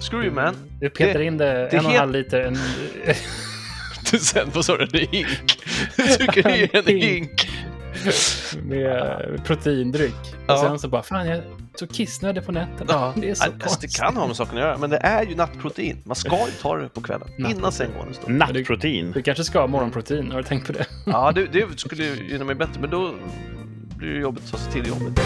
Screw you man. Du petar Det- in det, det en och en halv liter. En, Du sen, vad sa du? Är hink. Du det är en Hink. med proteindryck. Ja. Och sen så bara, fan jag är så kissnödig på nätterna. Ja, Det är så alltså, konstigt. det kan ha med saken att göra, men det är ju nattprotein. Man ska ju ta det på kvällen, innan sänggående stund. Nattprotein. Du kanske ska ha morgonprotein, har du tänkt på det? Ja, det, det skulle ju gynna mig bättre, men då blir det jobbigt att ta sig till jobbet.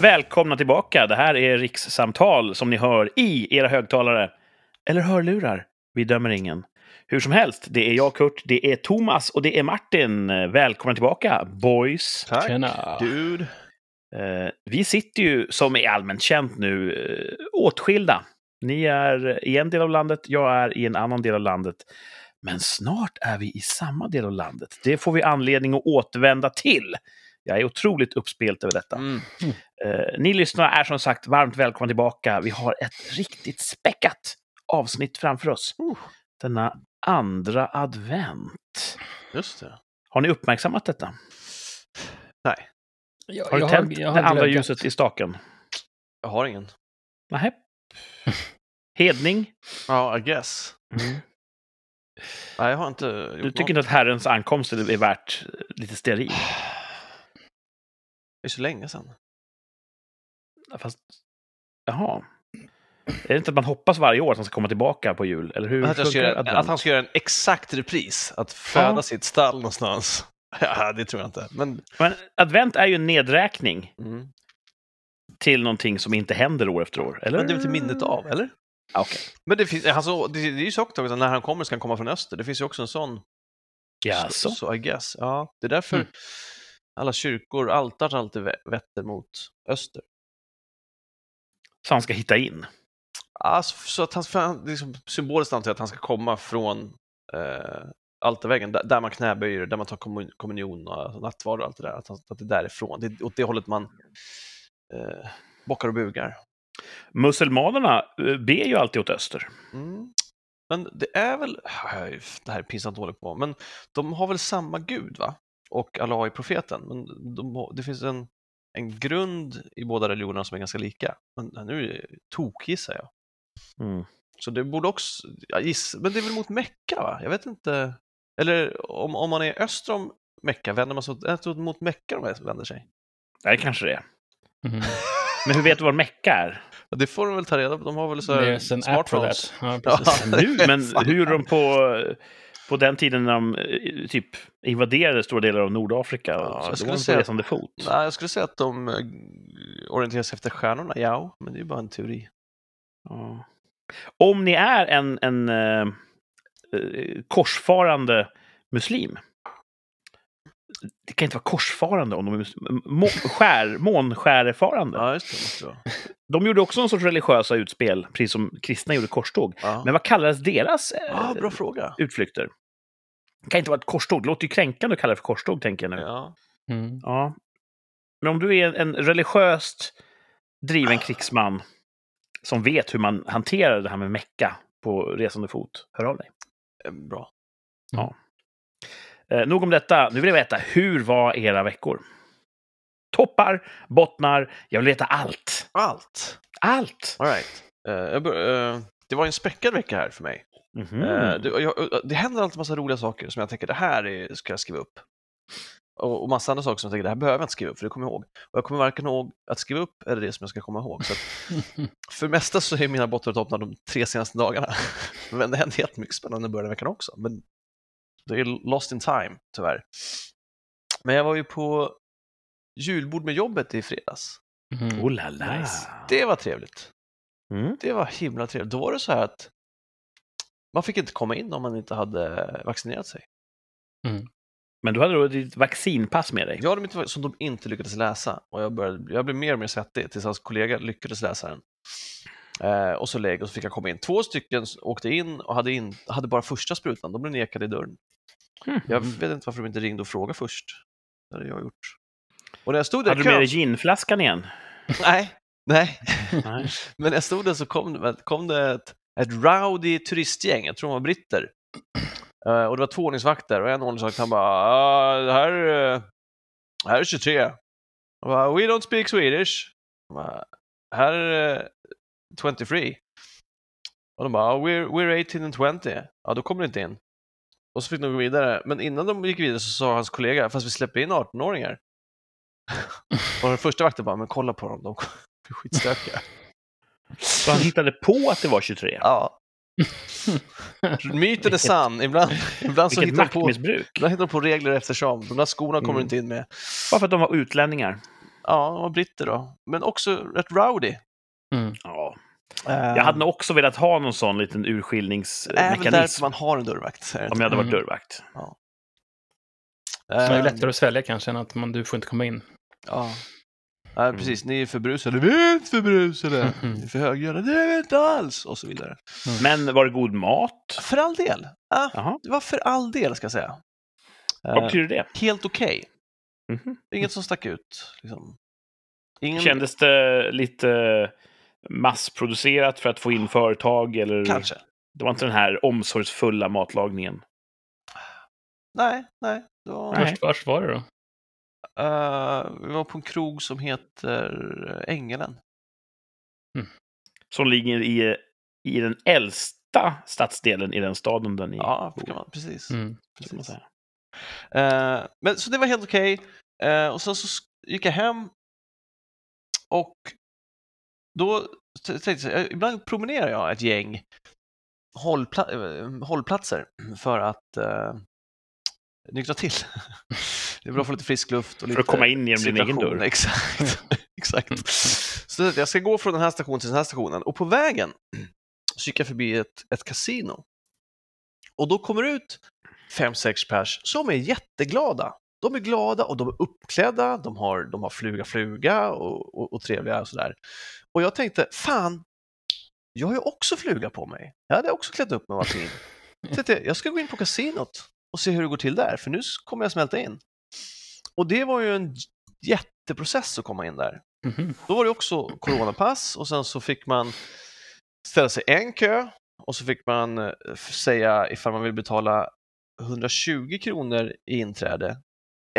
Välkomna tillbaka. Det här är rikssamtal som ni hör i era högtalare. Eller hörlurar. Vi dömer ingen. Hur som helst, det är jag, Kurt, det är Thomas och det är Martin. Välkomna tillbaka, boys. Tack. Tjena. Dude. Eh, vi sitter ju, som är allmänt känt nu, eh, åtskilda. Ni är i en del av landet, jag är i en annan del av landet. Men snart är vi i samma del av landet. Det får vi anledning att återvända till. Jag är otroligt uppspelt över detta. Mm. Eh, ni lyssnare är som sagt varmt välkomna tillbaka. Vi har ett riktigt späckat avsnitt framför oss. Uh. Denna andra advent. Just det. Har ni uppmärksammat detta? Nej, Jag, Har du jag tänt jag det andra ljuset i staken? jag har ingen. Nej. Hedning? Ja, I guess. Nej, jag har inte gjort Du tycker inte att Herrens ankomst är värt lite stearin? Är så länge sedan. Fast, jaha. Är det inte att man hoppas varje år att han ska komma tillbaka på jul? Eller hur Att, göra, att han ska göra en exakt repris. Att föda Ja. sitt stall någonstans. Ja, det tror jag inte. Men, Men advent är ju en nedräkning mm. till någonting som inte händer år efter år. Eller? men det är väl till minnet av, eller? Ja, Okej. Men det, finns, alltså, det, det är ju så också att när han kommer ska han komma från öster. Det finns ju också en sån. Jaså? Så, så I guess. Ja, det är därför Mm. Alla kyrkor, altars alltid vetter mot öster. Så han ska hitta in? Alltså, så att han, liksom symboliskt antar jag att han ska komma från eh, altarväggen, där, där man knäböjer, där man tar kommun, kommunion och alltså, nattvard och allt det där. Att, han, att det är därifrån, det är åt det hållet man eh, bockar och bugar. Muselmanerna eh, ber ju alltid åt öster. Mm. Men det är väl, det här är pinsamt dåligt på, men de har väl samma gud va? Och Allah är profeten, men de, det finns en, en grund i båda religionerna som är ganska lika. Men nu är det tokgissar jag. Mm. Så det borde också, jag giss, men det är väl mot Mecka va? Jag vet inte. Eller om, om man är öster om Mecka, vänder man sig åt, mot Mecka de vänder sig? Nej, det kanske det är. Mhm. Men hur vet du vad Mecka är? Ja, det får de väl ta reda på, de har väl så här smartphones. Ja. Ja. Nu, men hur gjorde de på, på den tiden när de eh, typ invaderade stora delar av Nordafrika? Ja, jag skulle säga- resande fot. Nej, jag skulle säga att de eh, orienterar sig efter stjärnorna, ja, men det är bara en teori. Ja. Om ni är en, en eh, eh, korsfarande muslim. Det kan inte vara korsfarande om de är må, skär, månskärfarande. Ja, just det. De gjorde också någon sorts religiösa utspel, precis som kristna gjorde korståg. Ja. Men vad kallades deras eh, ah, bra fråga. utflykter? Det kan inte vara ett korståg. Det låter ju kränkande att kalla det för korståg, tänker jag nu. Ja. Mm. Ja. Men om du är en, en religiöst driven krigsman som vet hur man hanterar det här med mecka på resande fot, hör av dig. eh, Bra. Eh, nog om detta. Nu vill jag veta, hur var era veckor? Toppar, bottnar, jag vill veta allt. Allt. Allt! All right. Bör, eh, det var en späckad vecka här för mig. Mhm. Eh, det, jag, det händer alltid massa roliga saker som jag tänker, det här är, ska jag skriva upp. Och, och massa andra saker som jag tänker, det här behöver jag inte skriva upp, för det kommer jag ihåg. Och jag kommer varken ihåg att skriva upp eller det som jag ska komma ihåg. Så att, för det mesta så är mina bottnar och toppar de tre senaste dagarna. Men det händer jättemycket spännande i början av veckan också. Men det är lost in time, tyvärr. Men jag var ju på julbord med jobbet i fredags. Mhm. Oh la la. Nice. Det var trevligt. Mm. Det var himla trevligt. Då var det så här att man fick inte komma in om man inte hade vaccinerat sig. Men du hade då ditt vaccinpass med dig? Vaccin som de inte lyckades läsa och jag, började, jag blev mer och mer svettig tills hans kollega lyckades läsa den. Eh, och så lägg och så fick jag komma in. Två stycken åkte in och hade, in, hade bara första sprutan. De blev nekade i dörren. Mhm. Jag vet inte varför de inte ringde och frågade först. Det hade jag gjort. Och när jag stod där Hade du med dig ginflaskan igen? Nej, nej. Nej. Men när jag stod där så kom, det- kom det ett, ett rowdy turistgäng, jag tror de var britter. Eh, och det var två ordningsvakter och en ordningsvakt han bara ah, det här, eh, här är 23. Jag bara, We don't speak Swedish. Jag bara, här är eh, 23. Och de bara we're, we're 18 and 20. Ja, då kommer det inte in. Och så fick de gå vidare. Men innan de gick vidare så sa hans kollega, fast vi släpper in 18-åringar. och den första vakten bara, men kolla på dem, de är skitstökiga. Så han hittade på att det var 23. Ja. Myten är sann. Ibland, ibland så hittar de, på, ibland hittar de på regler eftersom. De där skorna kommer Mm. inte in med. Bara för att de var utlänningar. Ja, de var britter då. Men också rätt rowdy. Mm. Ja. Jag hade nog också velat ha någon sån liten urskiljningsmekanism. därför man har en dörrvakt. Om jag hade varit Mm. dörrvakt. Så det är Eh, lättare att svälja kanske än att man, du får inte komma in. Ja. Ja, precis. Ni är för brusade. Vi är inte för brusade. Mhm. Ni är för högljudda. Det är vi inte alls. Och så vidare. Men var det god mat? För all del. Ja, det var för all del, ska jag säga. Vad Eh, betyder det? helt okej. Mhm. Inget som stack ut. Liksom. Ingen... Kändes det lite massproducerat för att få in företag? Eller Kanske. Det var inte den här omsorgsfulla matlagningen? Nej, nej. Det var... Nej. Var det då? Eh, vi var på en krog som heter Ängelen. Som ligger i, i den äldsta stadsdelen i den staden där ni Ja, man, precis. Mm. precis. säga. Eh, men, så det var helt okej. Eh, och sen så gick jag hem och då tänkte jag, här, ibland promenerar jag ett gäng hållpla- eh, hållplatser för att uh, nyktra till. det är bra att få lite frisk luft. Och För att lite komma in genom din egen dörr. Exakt. Exakt. Så jag ska gå från den här stationen till den här stationen och på vägen så gick jag förbi ett, ett kasino. Och då kommer det ut fem, sex pers som är jätteglada. De är glada och de är uppklädda, de har, de har fluga fluga och, och, och trevliga och sådär. Och jag tänkte, fan, jag har ju också fluga på mig. Jag hade också klätt upp mig och allting. Tänkte jag, ska gå in på kasinot och se hur det går till där, för nu kommer jag smälta in. Och det var ju en jätteprocess att komma in där. Mhm. Då var det också coronapass och sen så fick man ställa sig en kö och så fick man eh, säga ifall man vill betala 120 kronor i inträde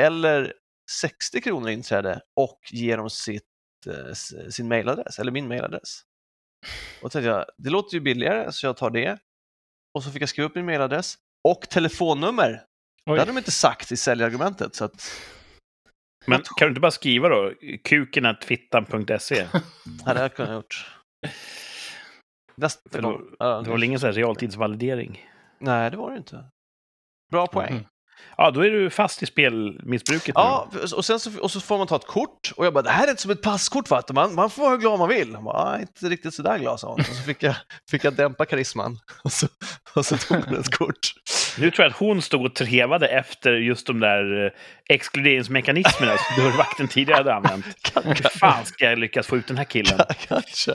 eller 60 kronor inträde och ge dem sitt, eh, sin mailadress, eller min mailadress. Och då tänkte jag, det låter ju billigare så jag tar det. Och så fick jag skriva upp min mailadress och telefonnummer. Det Oj. hade de inte sagt i säljargumentet. Så att, Men kan du inte bara skriva då? kukenatfittan.se? det hade jag kunnat gjort. Nästa gång. Det var väl ingen realtidsvalidering? Nej, det var det inte. Bra poäng. Mhm. Ja, då är du fast i spelmissbruket Ja, och, sen så, och så får man ta ett kort och jag bara, det här är inte som ett passkort va? Man, man får vara hur glad man vill. Jag bara, "Nej, inte riktigt sådär glad, sa hon. Och så fick jag, fick jag dämpa karisman och så, och så tog hon ett kort. nu. Nu tror jag att hon stod och trevade efter just de där eh, exkluderingsmekanismerna som dörrvakten tidigare hade använt. Hur fan ska jag lyckas få ut den här killen? Kanske.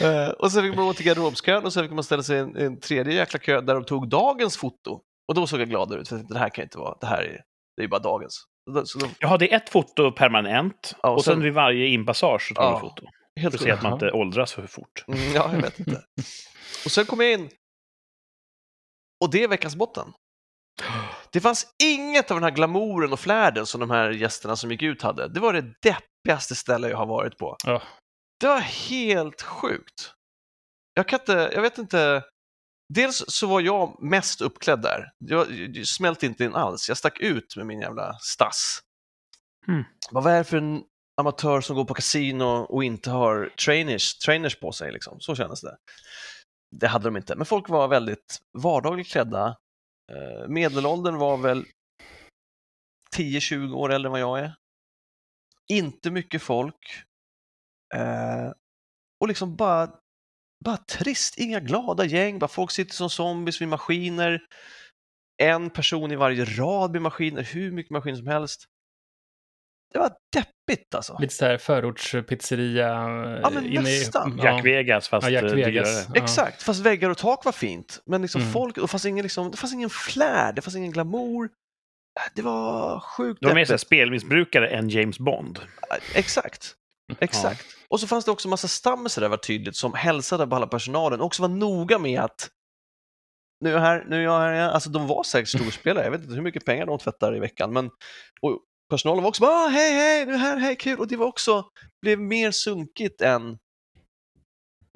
Eh, och sen fick man gå till garderobskön och sen fick man ställa sig i en, en tredje jäkla kö där de tog dagens foto. Och då såg jag gladare ut, för jag tänkte, det här kan inte vara, det här är, det är bara dagens. Så då, Jaha, det är ett foto permanent Ja, och och sen, sen- vid varje inpassage så tar Ja, man foto. För helt att se att man inte åldras för fort. Mm, ja, jag vet inte. Och sen kom jag in. Och det är veckans botten. Det fanns inget av den här glamouren och flärden som de här gästerna som gick ut hade. Det var det deppigaste ställe jag har varit på. Ja. Det var helt sjukt. Jag kan inte, jag vet inte. Dels så var jag mest uppklädd där. Jag, jag smälte inte in alls. Jag stack ut med min jävla stass. Mm. Vad är det för en amatör som går på kasino och inte har trainers, trainers på sig? Liksom? Så kändes det. Det hade de inte. Men folk var väldigt vardagligt klädda. Eh, Medelåldern var väl 10-20 år äldre än vad jag är. Inte mycket folk. Eh, och liksom bara, bara trist, inga glada gäng, bara folk sitter som zombies vid maskiner. En person i varje rad vid maskiner, hur mycket maskiner som helst. Det var deppigt alltså. Lite så här förortspizzeria. Ja, men inne i- nästan. Jack Vegas fast Ja, Jack eh, Vegas. Ja. Exakt, fast väggar och tak var fint. Men liksom Mm. folk, och fanns ingen, liksom, det fanns ingen flär, det fanns ingen glamour. Det var sjukt De är mer spelmissbrukare än James Bond. Exakt. Exakt. Och så fanns det också massa stammisar där var tydligt som hälsade på alla personalen och också var noga med att nu är jag här, nu är jag här. igen." Alltså de var säkert storspelare, jag vet inte hur mycket pengar de tvättar i veckan, men och personalen var också bara "Ah, hej, hej, nu är jag här, hej, kul. Och det var också, blev mer sunkigt än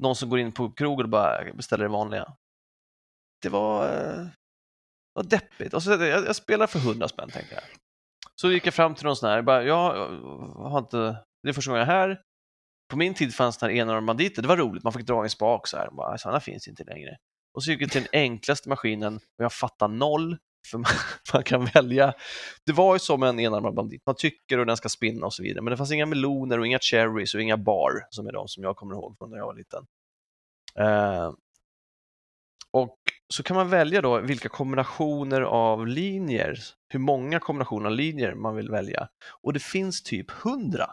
någon som går in på krogen och bara beställer det vanliga. Det var, eh, var deppigt. Och så, jag, jag spelar för 100 spänn, tänkte jag. Så gick jag fram till någon sån här, bara, jag har inte, det är första gången jag är här. På min tid fanns det här enarmade banditer, det var roligt, man fick dra i en spak så här. Bara, Sådana finns inte längre. Och så gick jag till den enklaste maskinen och jag fattar noll, för man, man kan välja. Det var ju som en enarmad bandit, man tycker och den ska spinna och så vidare, men det fanns inga meloner och inga cherries och inga bar, som är de som jag kommer ihåg från när jag var liten. Uh, och så kan man välja då vilka kombinationer av linjer, hur många kombinationer av linjer man vill välja. Och det finns typ hundra.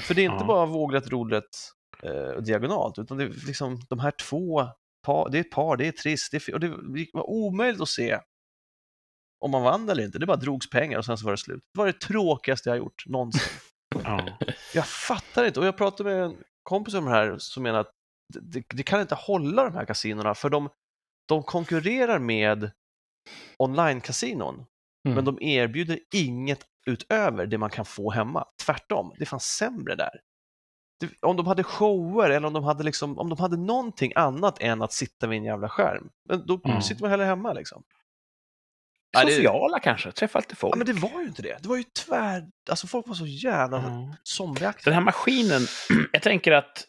För det är inte Ja. bara vågrätt, rodrätt eh, och diagonalt, utan det är liksom de här två, par, det är ett par, det är trist, det är, och det var omöjligt att se om man vann eller inte. Det bara drogs pengar och sen så var det slut. Det var det tråkigaste jag har gjort någonsin. Ja. Jag fattar inte. Och jag pratade med en kompis om det här som menar att det, det, kan inte hålla de här kasinorna för de, de konkurrerar med online-kasinon Mm. men de erbjuder inget utöver det man kan få hemma. Tvärtom, det fanns sämre där. Om de hade shower eller om de hade, liksom, om de hade någonting annat än att sitta vid en jävla skärm, då Mm. sitter man hellre hemma. Liksom. Ja, det- Sociala kanske, träffa lite folk. Ja, men det var ju inte det. Det var ju tvär... Alltså folk var så jävla Ja. zombieaktiga. Den här maskinen, jag tänker att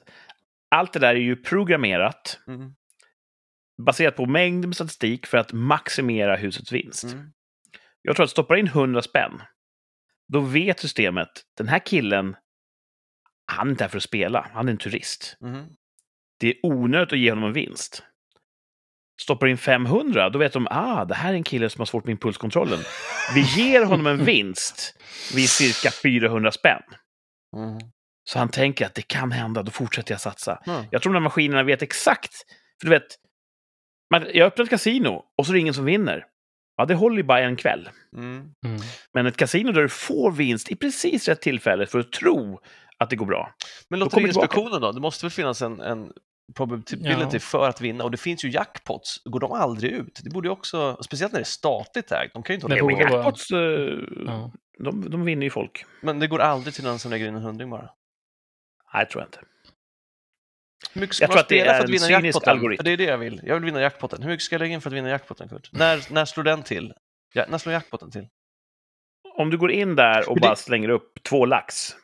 allt det där är ju programmerat Mm, baserat på mängd med statistik för att maximera husets vinst. mm, Jag tror att stoppar in 100 spänn, då vet systemet, den här killen, han är inte här för att spela, han är en turist. mm. Det är onödigt att ge honom en vinst. Stoppar in 500, då vet de, ah, det här är en kille som har svårt med impulskontrollen. Vi ger honom en vinst vid cirka 400 spänn. Mm. Så han tänker att det kan hända, då fortsätter jag satsa. Mm. Jag tror de här maskinerna vet exakt. För du vet, man, jag öppnar ett kasino och så är det ingen som vinner. Ja, det håller ju bara en kväll. Mm. Mm. Men ett kasino där du får vinst i precis rätt tillfälle för att tro att det går bra. Men. Lotteriinspektionen då? Det måste väl finnas en, en probability Ja. för att vinna och det finns ju jackpots. Går de aldrig ut? Det borde ju också, speciellt när det är statligt ägt, de kan ju inte hålla på. jackpots, eh, Ja. de, de vinner ju folk. Men det går aldrig till någon som lägger in en hundring bara. Nej, tror jag inte. Hur mycket ska Jag man tror att det spela är för att vinna cynisk jackpoten? algoritm. Det är det jag vill. Jag vill vinna jackpoten. Hur mycket ska jag lägga in för att vinna jackpoten, Kurt? När, när slår den till? Ja, när slår jackpoten till? Om du går in där och det- bara slänger upp två lax,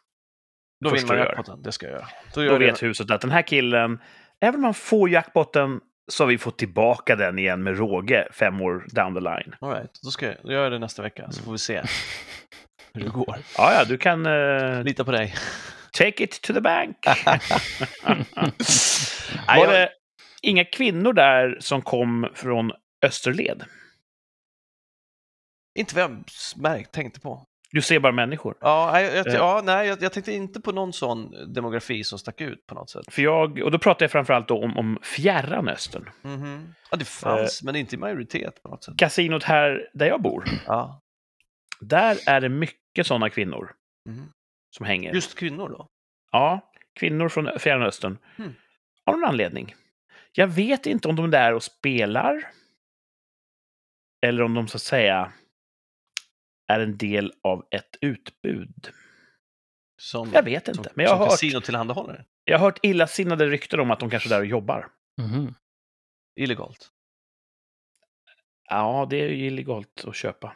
Då vinner man jackpoten. Det ska jag göra. Då gör då vet det. huset att den här killen, även om han får jackpotten, så har vi fått tillbaka den igen med råge fem år down the line. All right. Då ska jag, då gör jag det nästa vecka, så får vi se hur det går. Ja, ja, du kan eh, Lita på dig. Take it to the bank. Var jag- det inga kvinnor där som kom från Österled? Inte vad jag märkt, tänkte på. Du ser bara människor. Ja, nej, jag, Eh. ja, nej jag, jag tänkte inte på någon sån demografi som stack ut på något sätt. För jag, och då pratar jag framförallt då om, om fjärran östern. Mhm. Ja, det fanns, men inte i majoritet på något sätt. Kasinot här där jag bor, Ja. där är det mycket sådana kvinnor Mhm. Som hänger. Just kvinnor då? Ja, kvinnor från Fjärran Östern. Hmm. Av någon anledning. Jag vet inte om de är där och spelar. Eller om de så att säga är en del av ett utbud. Som, Jag vet som, inte. Men jag som har, hört, kasinotillhandahållare? jag har hört illasinnade rykten om att de kanske är där och jobbar. Mhm. Illegalt? Ja, det är ju illegalt att köpa.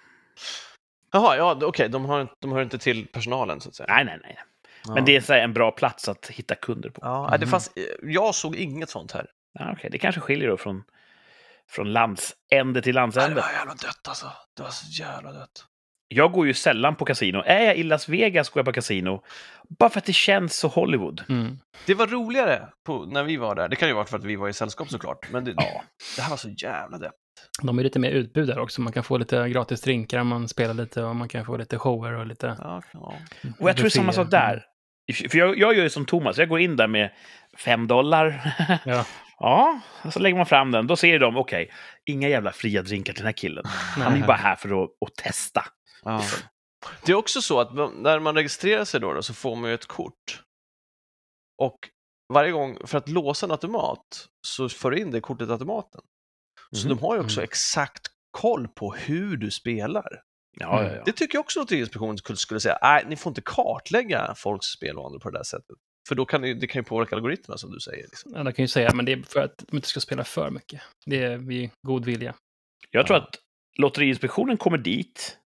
Jaha, ja, okej, de, har, de hör inte till personalen så att säga. Nej, nej, nej. Ja. Men det är så en bra plats att hitta kunder på. Ja, nej, det Mhm. fanns, jag såg inget sånt här. Ja, okej. Det kanske skiljer då från, från landsände till Nej, det landsände. var jävla dött alltså. Det var så jävla dött. Jag går ju sällan på kasino. Är jag i Las Vegas går jag på kasino. Bara för att det känns så Hollywood. Mm. Det var roligare på, när vi var där. Det kan ju vara för att vi var i sällskap såklart. Men det, Ja. det här var så jävla dött. De är lite mer utbud där också. Man kan få lite gratis drinkar om man spelar lite och man kan få lite shower och lite... Ja, ja. Och jag tror det är samma sak där. För jag, jag gör ju som Thomas, jag går in där med fem dollar. Ja. ja, och så lägger man fram den. Då ser de, okej, inga jävla fria drinkar till den här killen. Han är ju bara här för att, att testa. Ja. Det är också så att när man registrerar sig då, då så får man ju ett kort. Och varje gång, för att låsa en automat, så för du in det kortet i automaten. Så Mhm. de har ju också Mm. exakt koll på hur du spelar. Ja, ja, ja. Det tycker jag också att Inspektionen skulle- säga. Nej, ni får inte kartlägga folks spelvanor på det där sättet. För då kan det, det kan ju påverka algoritmerna som du säger. Liksom. Ja, det kan ju säga, men det är för att de inte ska spela för mycket. Det är vid god vilja. Jag tror Ja. att Lotteriinspektionen kommer dit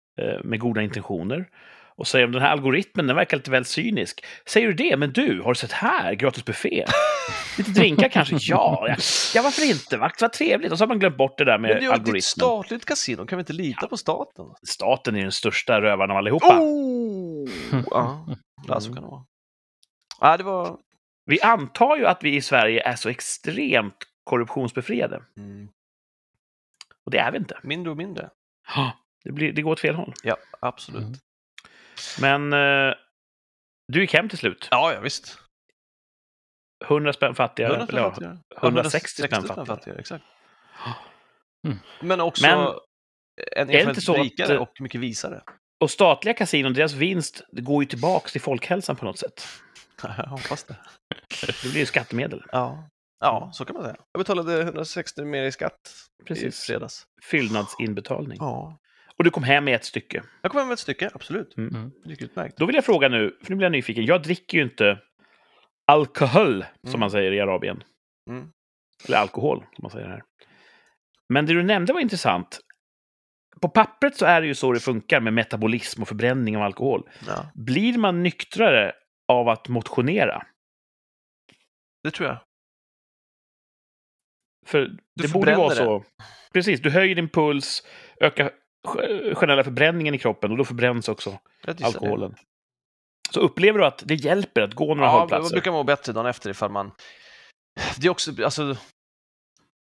med goda intentioner och säger om den här algoritmen den verkar lite väl cynisk. Säger du det? Men du, har du sett här? Gratis buffé. Lite drinkar kanske? Ja, ja, ja varför inte? Vad vad trevligt. Och så har man glömt bort det där Men med det är ett algoritmen. statligt kasino, kan vi inte lita på staten? Staten är den största rövaren av allihopa. Oh! Ja, ja, så kan det vara. Ja, det var... Vi antar ju att vi i Sverige är så extremt korruptionsbefriade. Mm, Och det är vi inte. mindre och mindre. Det, blir, det går åt fel håll. Ja, absolut. Mm. Men eh, du gick hem till slut. Ja, ja, visst. 100 spänn fattigare. 100 eller ja, fattigare. 160 spänn fattigare. exakt. Mm. Men också Men- en erfarenhet så att- rikare och mycket visare. Och statliga kasinon, deras vinst det går ju tillbaka till folkhälsan på något sätt. Jag hoppas det. Det blir ju skattemedel. Ja. ja, så kan man säga. Jag betalade 160 mer i skatt i Precis. fredags. Fyllnadsinbetalning. Ja. Och du kom hem med ett stycke. Jag kom hem med ett stycke, absolut. Mm. Det gick utmärkt. Då vill jag fråga nu, för nu blir jag nyfiken. Jag dricker ju inte alkohol, som Mm. man säger i Arabien. Mm. Eller alkohol, som man säger här. Men det du nämnde var intressant. På pappret så är det ju så det funkar med metabolism och förbränning av alkohol. Ja, Blir man nyktrare av att motionera? det tror jag. För det borde vara så. Precis, du höjer din puls, ökar generella förbränningen i kroppen och då förbränns också gissar det. alkoholen. Så upplever du att det hjälper att gå några Ja, man hållplatser? brukar må bättre dagen efter ifall man... Det är också, alltså...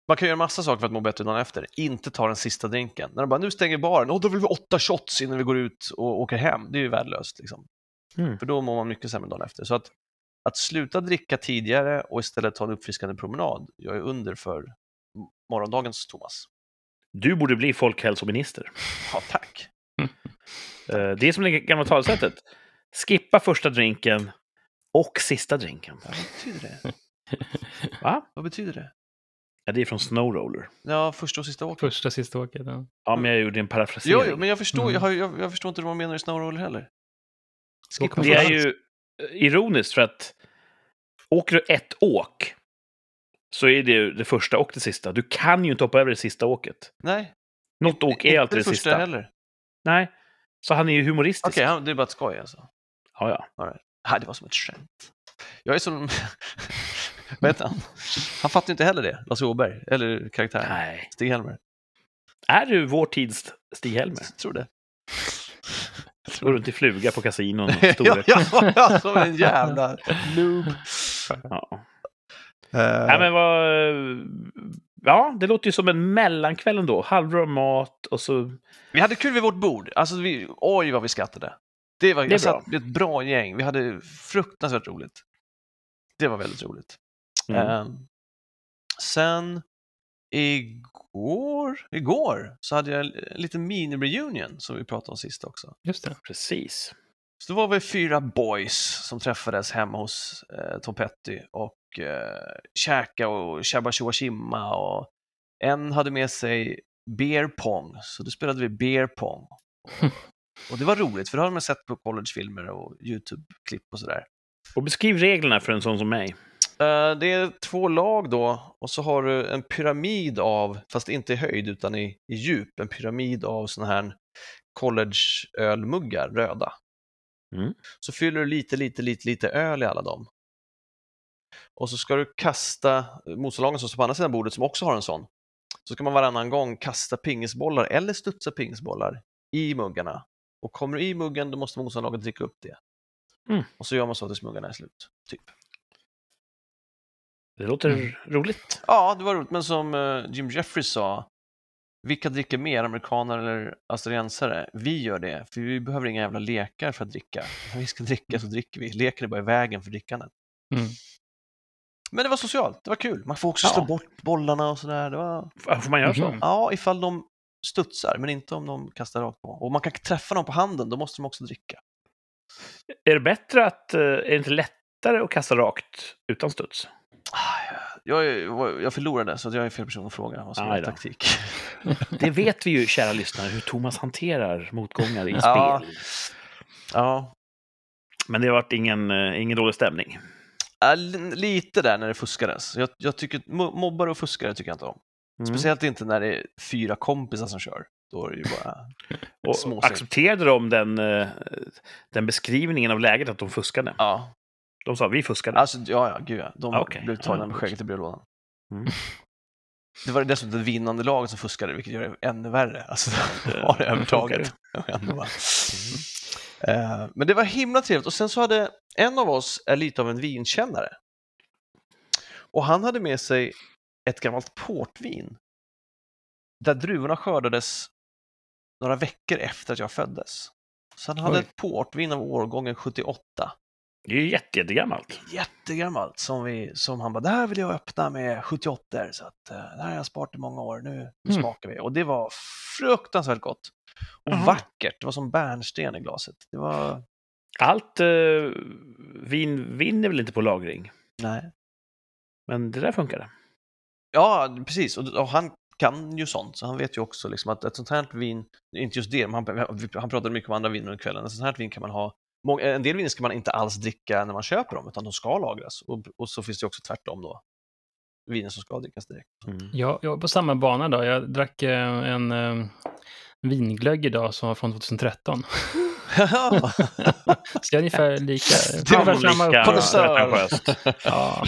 Man kan göra massa saker för att må bättre dagen efter. Inte ta den sista drinken. När de bara, nu stänger baren, och då vill vi åtta shots innan vi går ut och åker hem. Det är ju värdelöst. Liksom. Mm. För då mår man mycket sämre dagen efter. Så att, att sluta dricka tidigare och istället ta en uppfriskande promenad, jag är under för morgondagens Thomas. Du borde bli folkhälsominister. Ja, tack. Eh, Det är som det gamla talesättet. Skippa första drinken och sista drinken. Ja, vad betyder det? Va? Vad betyder det? Ja, det är från Snowroller. Ja, första och sista åket. Första, sista åket. Ja. Ja, men jag gjorde en parafrasering. Jo, jo, men jag förstår, Mm. jag, har, jag, jag förstår inte vad man menar i Snowroller heller. Skippa Det är ju eh, ironiskt för att åker du ett åk så är det ju det första och det sista. Du kan ju inte hoppa över det sista åket. Nej, Något åk är alltid det första sista. heller. Nej, så han är ju humoristisk. Okej, han- det är bara ett skoj alltså. Ja, ja. Nej, det var som ett skämt. Jag är som... heter han? Han fattar inte heller det, Lasse Åberg, eller karaktären. Nej. Stig-Helmer. Är du vår tids Stig-Helmer? Jag tror det. Går runt i fluga på kasinon ja, ja, ja, som en jävla noob. ja. Eh, Nej, men vad... Ja, det låter ju som en mellankväll ändå. Halvrå mat och så... Vi hade kul vid vårt bord. Alltså, vi, oj vad vi skrattade. Det var Det är bra. ett bra gäng. Vi hade fruktansvärt roligt. Det var väldigt roligt. Mm. Eh, sen igår, igår så hade jag en liten mini-reunion som vi pratade om sist också. Just det. Precis. Så då var vi fyra boys som träffades hemma hos eh, Tom Petty och eh, käka och tjabba tjoa och en hade med sig beer pong, så då spelade vi beer pong. Och det var roligt, för det har man sett på collegefilmer och YouTube-klipp och sådär. Och beskriv reglerna för en sån som mig. Eh, Det är två lag då och så har du en pyramid av, fast inte i höjd utan i, i djup, en pyramid av sådana här college-ölmuggar, röda. Mm. Så fyller du lite, lite, lite, lite öl i alla dem. Och så ska du kasta, motståndarlagen som står på andra sidan bordet som också har en sån, så ska man varannan gång kasta pingisbollar eller studsa pingisbollar i muggarna. Och kommer du i muggen då måste motståndarlaget dricka upp det. Mm. Och så gör man så tills muggarna är slut. Typ. Det låter Mm. roligt. Ja, det var roligt, men som eh, Jim Jeffries sa, vilka dricker mer, amerikaner eller australiensare? Vi gör det, för vi behöver inga jävla lekar för att dricka. När vi ska dricka så dricker vi. Leken är bara i vägen för drickandet. Mm. Men det var socialt, det var kul. Man får också Ja. slå bort bollarna och sådär. Det var... Får man göra så? Ja, ifall de studsar, men inte om de kastar rakt på. Och man kan träffa dem på handen, då måste de också dricka. Är det bättre att... eh, Är det inte lättare att kasta rakt utan studs? Jag, jag förlorade, så jag är fel person att fråga vad som är taktik. Det vet vi ju, kära lyssnare, hur Thomas hanterar motgångar i Ja. spel. Ja, Men det har varit ingen, eh, ingen dålig stämning. Li- lite där när det fuskades. Jag, jag tycker, mo- mobbare och fuskare tycker jag inte om. Mm. Speciellt inte när det är fyra kompisar som kör. Då är det ju bara Och accepterade de den, eh, den beskrivningen av läget att de fuskade? Ja, De sa vi fuskade. alltså ja, ja, gud ja. De Ah, okej. blev tagna med skägget i brevlådan. Mm. Det var dessutom det vinnande laget som fuskade, vilket gör det ännu värre. Alltså, de Det har det övertaget. Bara. Eh, Men det var himla trevligt. Och sen så hade en av oss är lite av en vinkännare. Och han hade med sig ett gammalt portvin där druvorna skördades några veckor efter att jag föddes. Så han hade Oj. ett portvin av årgången 78 Det är ju jätte, jättegammalt. jättegammalt som, vi, som han bara, det här vill jag öppna med 78 så att eh, det här har jag sparat i många år, nu, nu Mm. smakar vi. Och det var fruktansvärt gott. Och Jaha. vackert, det var som bärnsten i glaset. Det var, Allt eh, vin vinner väl inte på lagring? nej. Men det där funkade. Ja, precis. Och, och han kan ju sånt, så han vet ju också liksom att ett sånt här vin, inte just det, men han, han pratade mycket om andra viner under kvällen, ett sånt här vin kan man ha En del viner ska man inte alls dricka när man köper dem, utan de ska lagras. Och, och så finns det också tvärtom då. Viner som ska drickas direkt. Mm. Jag, jag på samma bana då. Jag drack eh, en eh, vinglögg idag som var från 2013. Så jag är ungefär lika. Det var ungefär samma konnässör. Ja.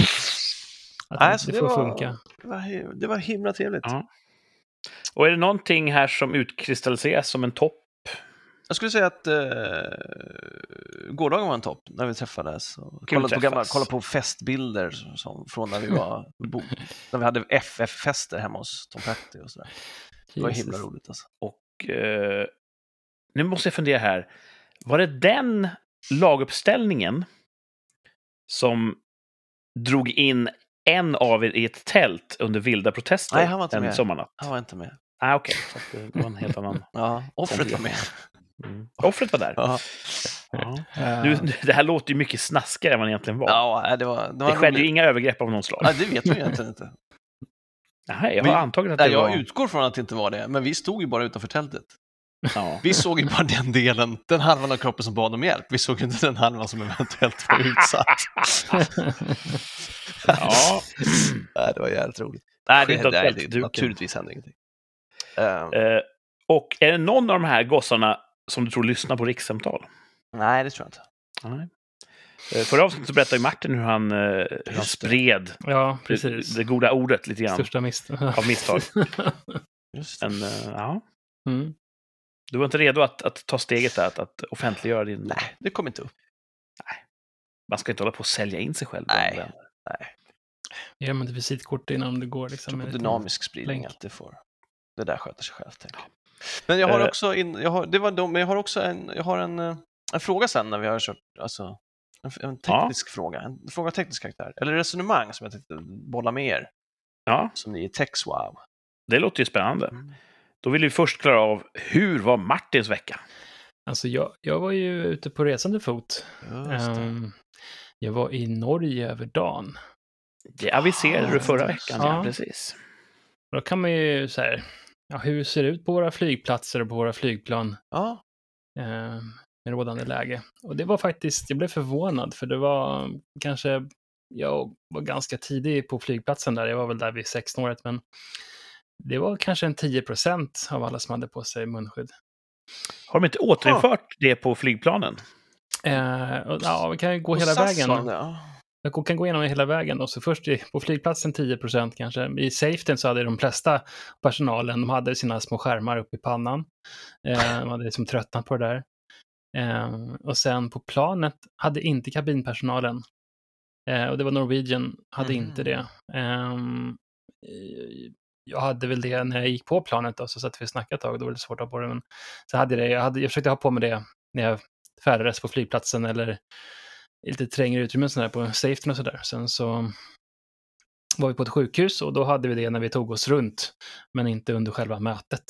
Att Nej, det, så det får var- funka. Det var, det var himla trevligt. Ja. Och är det någonting här som utkristalliseras som en topp? Jag skulle säga att eh, gårdagen var en topp när vi träffades. Kollade, på gamla, kollade på festbilder som, som, från när vi, var, bo, när vi hade FF-fester hemma hos Tom Petty och sådär. Det var himla roligt alltså. Och eh, nu måste jag fundera här. Var det den laguppställningen som drog in en av er i ett tält under vilda protester Nej, han var inte en med. sommarnatt? Han var inte med. Ah, Okej, det det var en helt annan. Ja, offret var med. Mm. Offret var där. Ja, Ja. Nu, det här låter ju mycket snaskigare än vad det egentligen var. ja nej, det var... Det, var det skedde ju inga övergrepp av någon slag. Nej, det vet man ju egentligen inte. Nej, jag har antagit att Nej, det jag var... utgår från att det inte var det, men vi stod ju bara utanför tältet. Ja. Vi såg ju bara den delen, den halvan av kroppen som bad om hjälp. Vi såg ju inte den halvan som eventuellt var utsatt. ja. Nej, det var jävligt roligt. Nej, det är inte Nej, det, naturligtvis hände ingenting. Eh, Eh, och är det någon av de här gossarna som du tror lyssnar på rikssamtal? nej, det tror jag inte. Nej. Eh, Förra avsnittet så berättade Martin hur han, eh, hur han spred ja, det, precis. det goda ordet lite grann Största misstag. av misstag. Men, eh, ja. Mm. Du var inte redo att, att ta steget där, att, att offentliggöra din... Nej, det kom inte upp. Man ska inte hålla på och sälja in sig själv. Nej. vänner. Ger man ett visitkort innan det går liksom. Jag tror på dynamisk spridning, länk. att det får... Det där sköter sig självt. jag. Men jag har Eh. också, in, jag har, det var de, men jag har också en, jag har en, eh, en fråga sen när vi har kört, alltså en, en teknisk fråga, en fråga av teknisk karaktär, eller resonemang som jag tänkte bolla med er, Ja, som ni är TextWow. det låter ju spännande. Mm. Då vill vi först klara av, hur var Martins vecka? Alltså jag, jag var ju ute på resande fot. Ehm, jag var i Norge över dagen. Det aviserade du förra Ah, veckan, ja. ja. Precis. Då kan man ju så här, ja, hur ser det ut på våra flygplatser och på våra flygplan Ja, eh, med rådande läge? Och det var faktiskt, jag blev förvånad för det var kanske, jag var ganska tidig på flygplatsen där, jag var väl där vid 16-året, men det var kanske en 10 procent av alla som hade på sig munskydd. Har de inte återinfört det på flygplanen? Eh, och, ja, vi kan ju gå och hela SAS vägen. ja. Jag kan gå igenom hela vägen. Och så först på flygplatsen 10% kanske. I safetyn så hade de flesta personalen, de hade sina små skärmar uppe i pannan. Eh, de hade liksom tröttnat på det där. Eh, och sen på planet hade inte kabinpersonalen. Eh, och det var Norwegian, hade Mhm. inte det. Jag hade väl det när jag gick på planet då, så satt vi och snackade ett tag, då var det svårt att ha på det. Men så hade jag det, jag, hade, jag försökte ha på mig det när jag färdades på flygplatsen eller lite trängre utrymmen sådär på safetyn och sådär. Sen så var vi på ett sjukhus och då hade vi det när vi tog oss runt, men inte under själva mötet.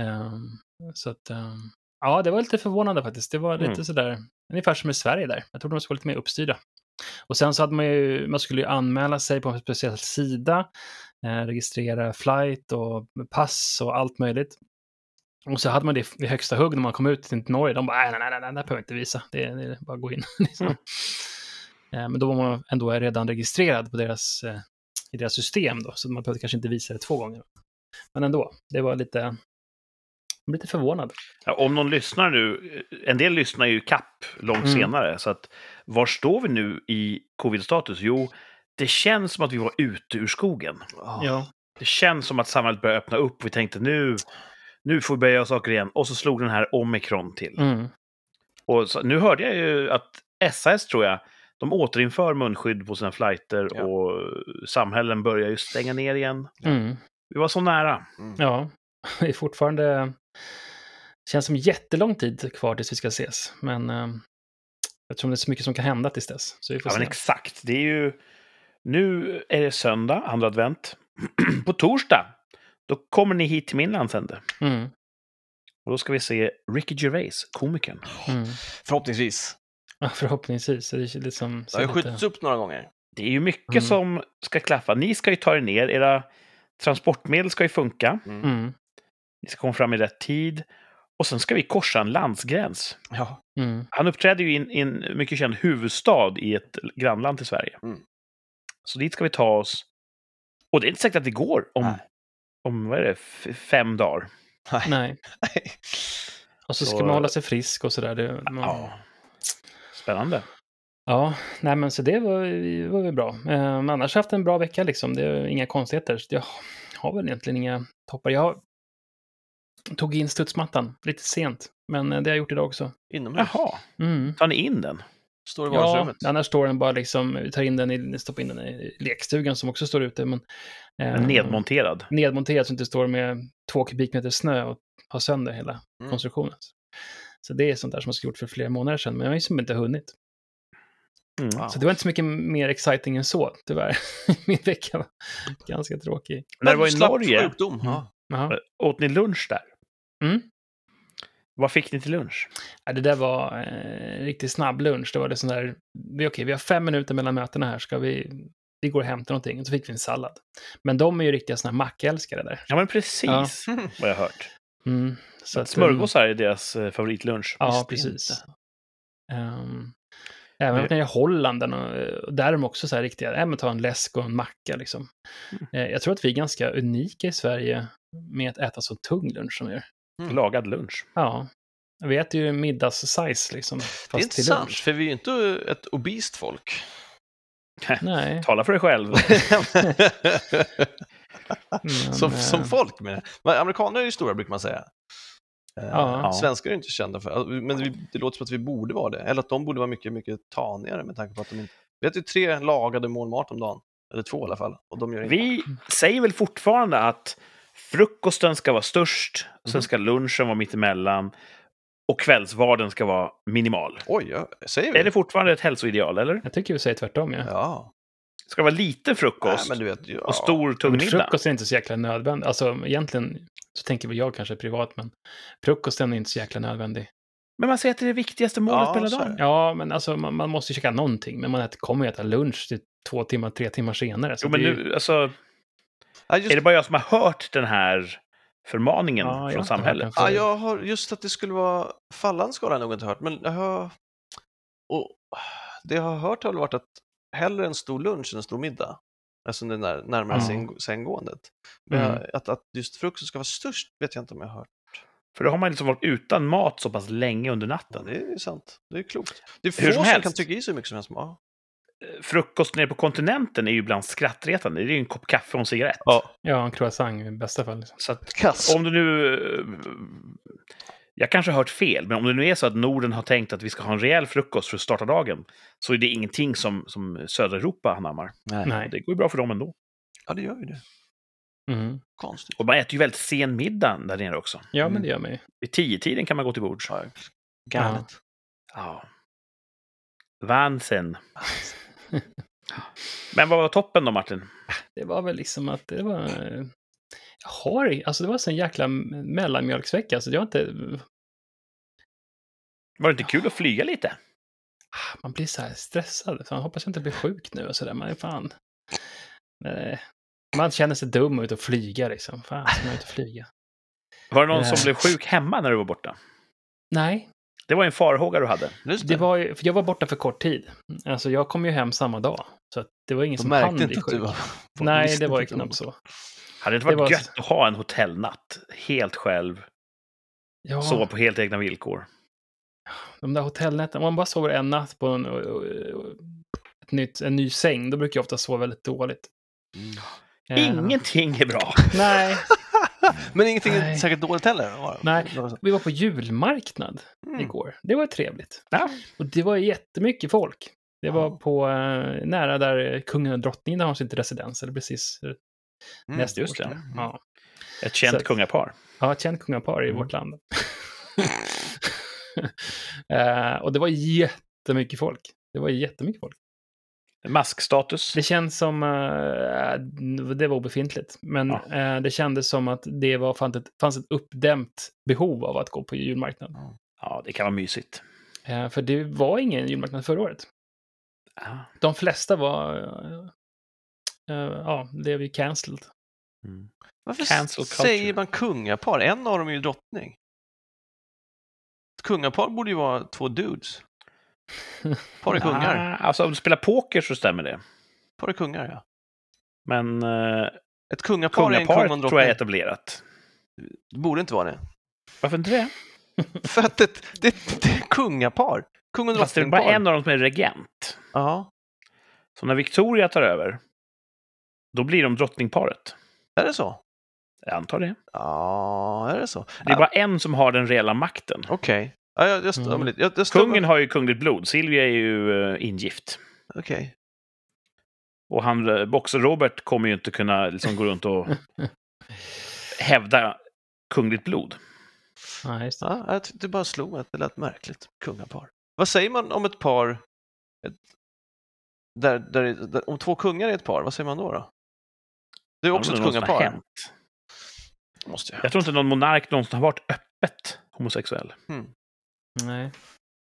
Ehm, så att, ehm, ja, det var lite förvånande faktiskt. Det var lite Mm. sådär, ungefär som i Sverige där. Jag trodde de skulle vara lite mer uppstyrda. Och sen så hade man ju, man skulle ju anmäla sig på en speciell sida, eh, registrera flight och pass och allt möjligt. Och så hade man det i högsta hugg när man kom ut till Norge. De bara, nej, nej, nej, nej, det behöver jag inte visa. Det är, det är bara att gå in. liksom. Mm. Eh, Men då var man ändå redan registrerad på deras, eh, i deras system då, så man behövde kanske inte visa det två gånger. Men ändå, det var lite, jag blev lite förvånad. Ja, om någon lyssnar nu, en del lyssnar ju kapp långt Mm. senare, så att var står vi nu i covid-status? Jo, det känns som att vi var ute ur skogen. Ja, Det känns som att samhället börjar öppna upp vi tänkte nu, nu får vi börja göra saker igen. Och så slog den här omikron till. mm. Och så, nu hörde jag ju att SAS, tror jag, de återinför munskydd på sina flighter Ja. och samhällen börjar ju stänga ner igen. Mm. Vi var så nära. ja. det är fortfarande, känns som jättelång tid kvar tills vi ska ses. Men eh, jag tror det är så mycket som kan hända tills dess. Så vi får Ja, men se. exakt. Det är ju... Nu är det söndag, andra advent. på torsdag, då kommer ni hit till min landsände. Mm. Och då ska vi se Ricky Gervais, komikern. Mm. Förhoppningsvis. Ja, förhoppningsvis. Det är liksom, Det har ju skjutits upp några gånger. Det är ju mycket Mm. som ska klaffa. Ni ska ju ta er ner, era transportmedel ska ju funka. Mm. Ni ska komma fram i rätt tid. Och sen ska vi korsa en landsgräns. Ja. Mm. Han uppträder ju i en, i en mycket känd huvudstad i ett grannland till Sverige. Mm. Så dit ska vi ta oss. Och det är inte säkert att det går om, Nej. Om vad är det, fem dagar. Nej. Nej. Och så ska Så- man hålla sig frisk och sådär. Man, Ja. Spännande. Ja, nej men så det var, var väl bra. Eh, men annars har jag haft en bra vecka liksom. Det är inga konstigheter. Så jag har väl egentligen inga toppar. Jag tog in studsmattan lite sent, men eh, det har jag gjort idag också. Inomhus. Jaha, Mm. tar ni in den? Står i Ja, vardagsrummet. annars står den bara liksom, vi tar in den i, stoppar in den i lekstugan som också står ute. Men, eh, Nedmonterad. Nedmonterad så att det inte står med två kubikmeter snö och har sönder hela Mm. konstruktionen. Så det är sånt där som jag skulle gjort för flera månader sedan, men jag har ju som inte hunnit. Mm. Wow. Så det var inte så mycket mer exciting än så, tyvärr. Min vecka var ganska tråkig. När du var i Slapp Norge, Sjukdom. Ja. Jaha. åt ni lunch där? Mm. Vad fick ni till lunch? Ja, det där var eh, riktigt snabb lunch. Det var det sån där, vi, okej, vi har fem minuter mellan mötena här, ska vi, vi går och hämtar någonting. Och så fick vi en sallad. Men de är ju riktiga såna här mackälskare där. Ja, men precis vad jag har hört. Mm, så att, Smörgåsar är deras eh, favoritlunch. Ja, precis. Um, även Men- när jag i Holland, och, där är de också så här riktiga, ja, men ta en läsk och en macka liksom. Mm. Eh, jag tror att vi är ganska unika i Sverige med att äta så tung lunch som vi gör. Lagad lunch. Ja, vi äter ju middags-size liksom. Det är intressant, lunch. för vi är ju inte ett obist folk. Nej. Tala för dig själv. Men, som, eh, som folk med Men Amerikaner är ju stora brukar man säga. Eh, Ja. Svenskar är inte kända för alltså, men det, det låter som att vi borde vara det. Eller att de borde vara mycket, mycket tanigare med tanke på att de inte... Vi äter ju tre lagade mål mat om dagen. Eller två i alla fall. Och de gör inte. Vi säger väl fortfarande att frukosten ska vara störst, sen Mhm. ska lunchen vara mittemellan och kvällsvarden ska vara minimal. Oj, ja, säger vi? Är det fortfarande ett hälsoideal, eller? Jag tycker vi säger tvärtom, ja. Ja. Ska det vara lite Nej, frukost men du vet, ja. och stor tung middag? frukost är inte så jäkla nödvändig. Alltså egentligen så tänker väl jag kanske privat, men frukosten är inte så jäkla nödvändig. Men man säger att det är det viktigaste målet Ja, på hela dagen. Ja, men alltså man, man måste ju käka någonting, men man äter, kommer ju äta lunch till två timmar, tre timmar senare. Så Jo, men det är ju- nu, alltså, just, är det bara jag som har hört den här förmaningen Ja, från samhället? ja, jag har just att det skulle vara fallande skala har jag nog inte hört, men jag har... Och det jag har hört har varit att hellre en stor lunch än en stor middag. Eftersom det är när, närmare Ja. säng, sänggåendet. Men Mm. att, att just frukosten ska vara störst vet jag inte om jag har hört. För då har man liksom varit utan mat så pass länge under Ja, natten. det är sant. Det är klokt. Det är få Hur som som, helst. kan trycka i hur mycket som helst. Ja. Frukost nere på kontinenten är ju ibland skrattretande. Det är ju en kopp kaffe och en cigarett. Ja, en croissant i bästa fall. Liksom. Så att Kass. om du nu... eh, Jag kanske har hört fel, men om det nu är så att Norden har tänkt att vi ska ha en rejäl frukost för att starta dagen, så är det ingenting som, som södra Europa anammar. Nej. Nej. Det går ju bra för dem ändå. Ja, det gör ju det. Mm. Konstigt. Och man äter ju väldigt sen middag där nere också. Ja, Mm. men det gör man ju. Vid tio-tiden kan man gå till bords. Ja, galet. Ja. Vansen. Men vad var toppen då, Martin? Det var väl liksom att det var... Jag har alltså det var så en jäkla mellanmjölksvecka, så jag har inte... Var det inte kul att flyga lite? man blir så här stressad. Så man hoppas jag inte blir sjuk nu och sådär. Man är fan... Man känner sig dum ut och flyga liksom. Fan, man ut och flyga? Var det någon som Eh. blev sjuk hemma när du var borta? Nej, Det var en farhåga du hade. Just det var för jag var borta för kort tid. Alltså jag kom ju hem samma dag. Så att det var ingen De som hann märkte bli inte att du sjuk. var... Nej, det var ju knappt så. Hade det inte Det varit var- gött att ha en hotellnatt helt själv, Ja, sova på helt egna villkor? de där hotellnätterna, om man bara sover en natt på en, ett nytt, en ny säng, då brukar jag ofta sova väldigt dåligt. Mm. Eh, Ingenting är bra. Nej, Men ingenting Nej. säkert dåligt heller. var? Nej. Vi var på julmarknad Mm. igår. Det var trevligt. Ja. Och det var jättemycket folk. Det var Ja. på eh, nära där kungen och drottningen har sitt residens, eller precis eh, Mm, nästa just det. Mm. Ja. Ett känt Så- kungapar. Ja, ett känt kungapar i Mm. vårt land. Eh, och det var jättemycket folk. Det var jättemycket folk. Maskstatus. Det känns som... eh, det var obefintligt. Men Ja. eh, det kändes som att det var, fanns, ett, fanns ett uppdämt behov av att gå på julmarknad. Ja, det kan vara mysigt. Eh, för det var ingen julmarknad förra året. Ja. De flesta var... ja, blev ju cancelled. Mm. Varför säger man kungapar? En av dem är ju drottning. Ett kungapar borde ju vara två dudes. Par kungar. Ah, alltså, om du spelar poker så stämmer det. Par kungar, ja. Men uh, Ett kungapar är en kung tror jag är etablerat. Det borde inte vara det. Varför inte det? För att det, det, det är kungapar. Kung och Fast det är bara en av dem som är regent. Ja, Så när Victoria tar över, då blir de drottningparet. är det så? Jag antar det. Ja, är det så? Det är bara en som har den reella makten. Okej. Ja, jag, jag, Mm. jag, jag, Kungen har ju kungligt blod. Silvia är ju uh, ingift. Okej. Och han, eh, Boxer-Robert kommer ju inte kunna liksom, gå runt och hävda kungligt blod. Ja, just det. Ja, det bara slog mig att det lät märkligt. Kungapar. Vad säger man om ett par... Ett, där, där, där, om två kungar är ett par, vad säger man då? då? Det är också Ja, ett kungapar. hänt. Måste jag. Jag tror inte någon monark någonsin har varit öppet homosexuell. Nej.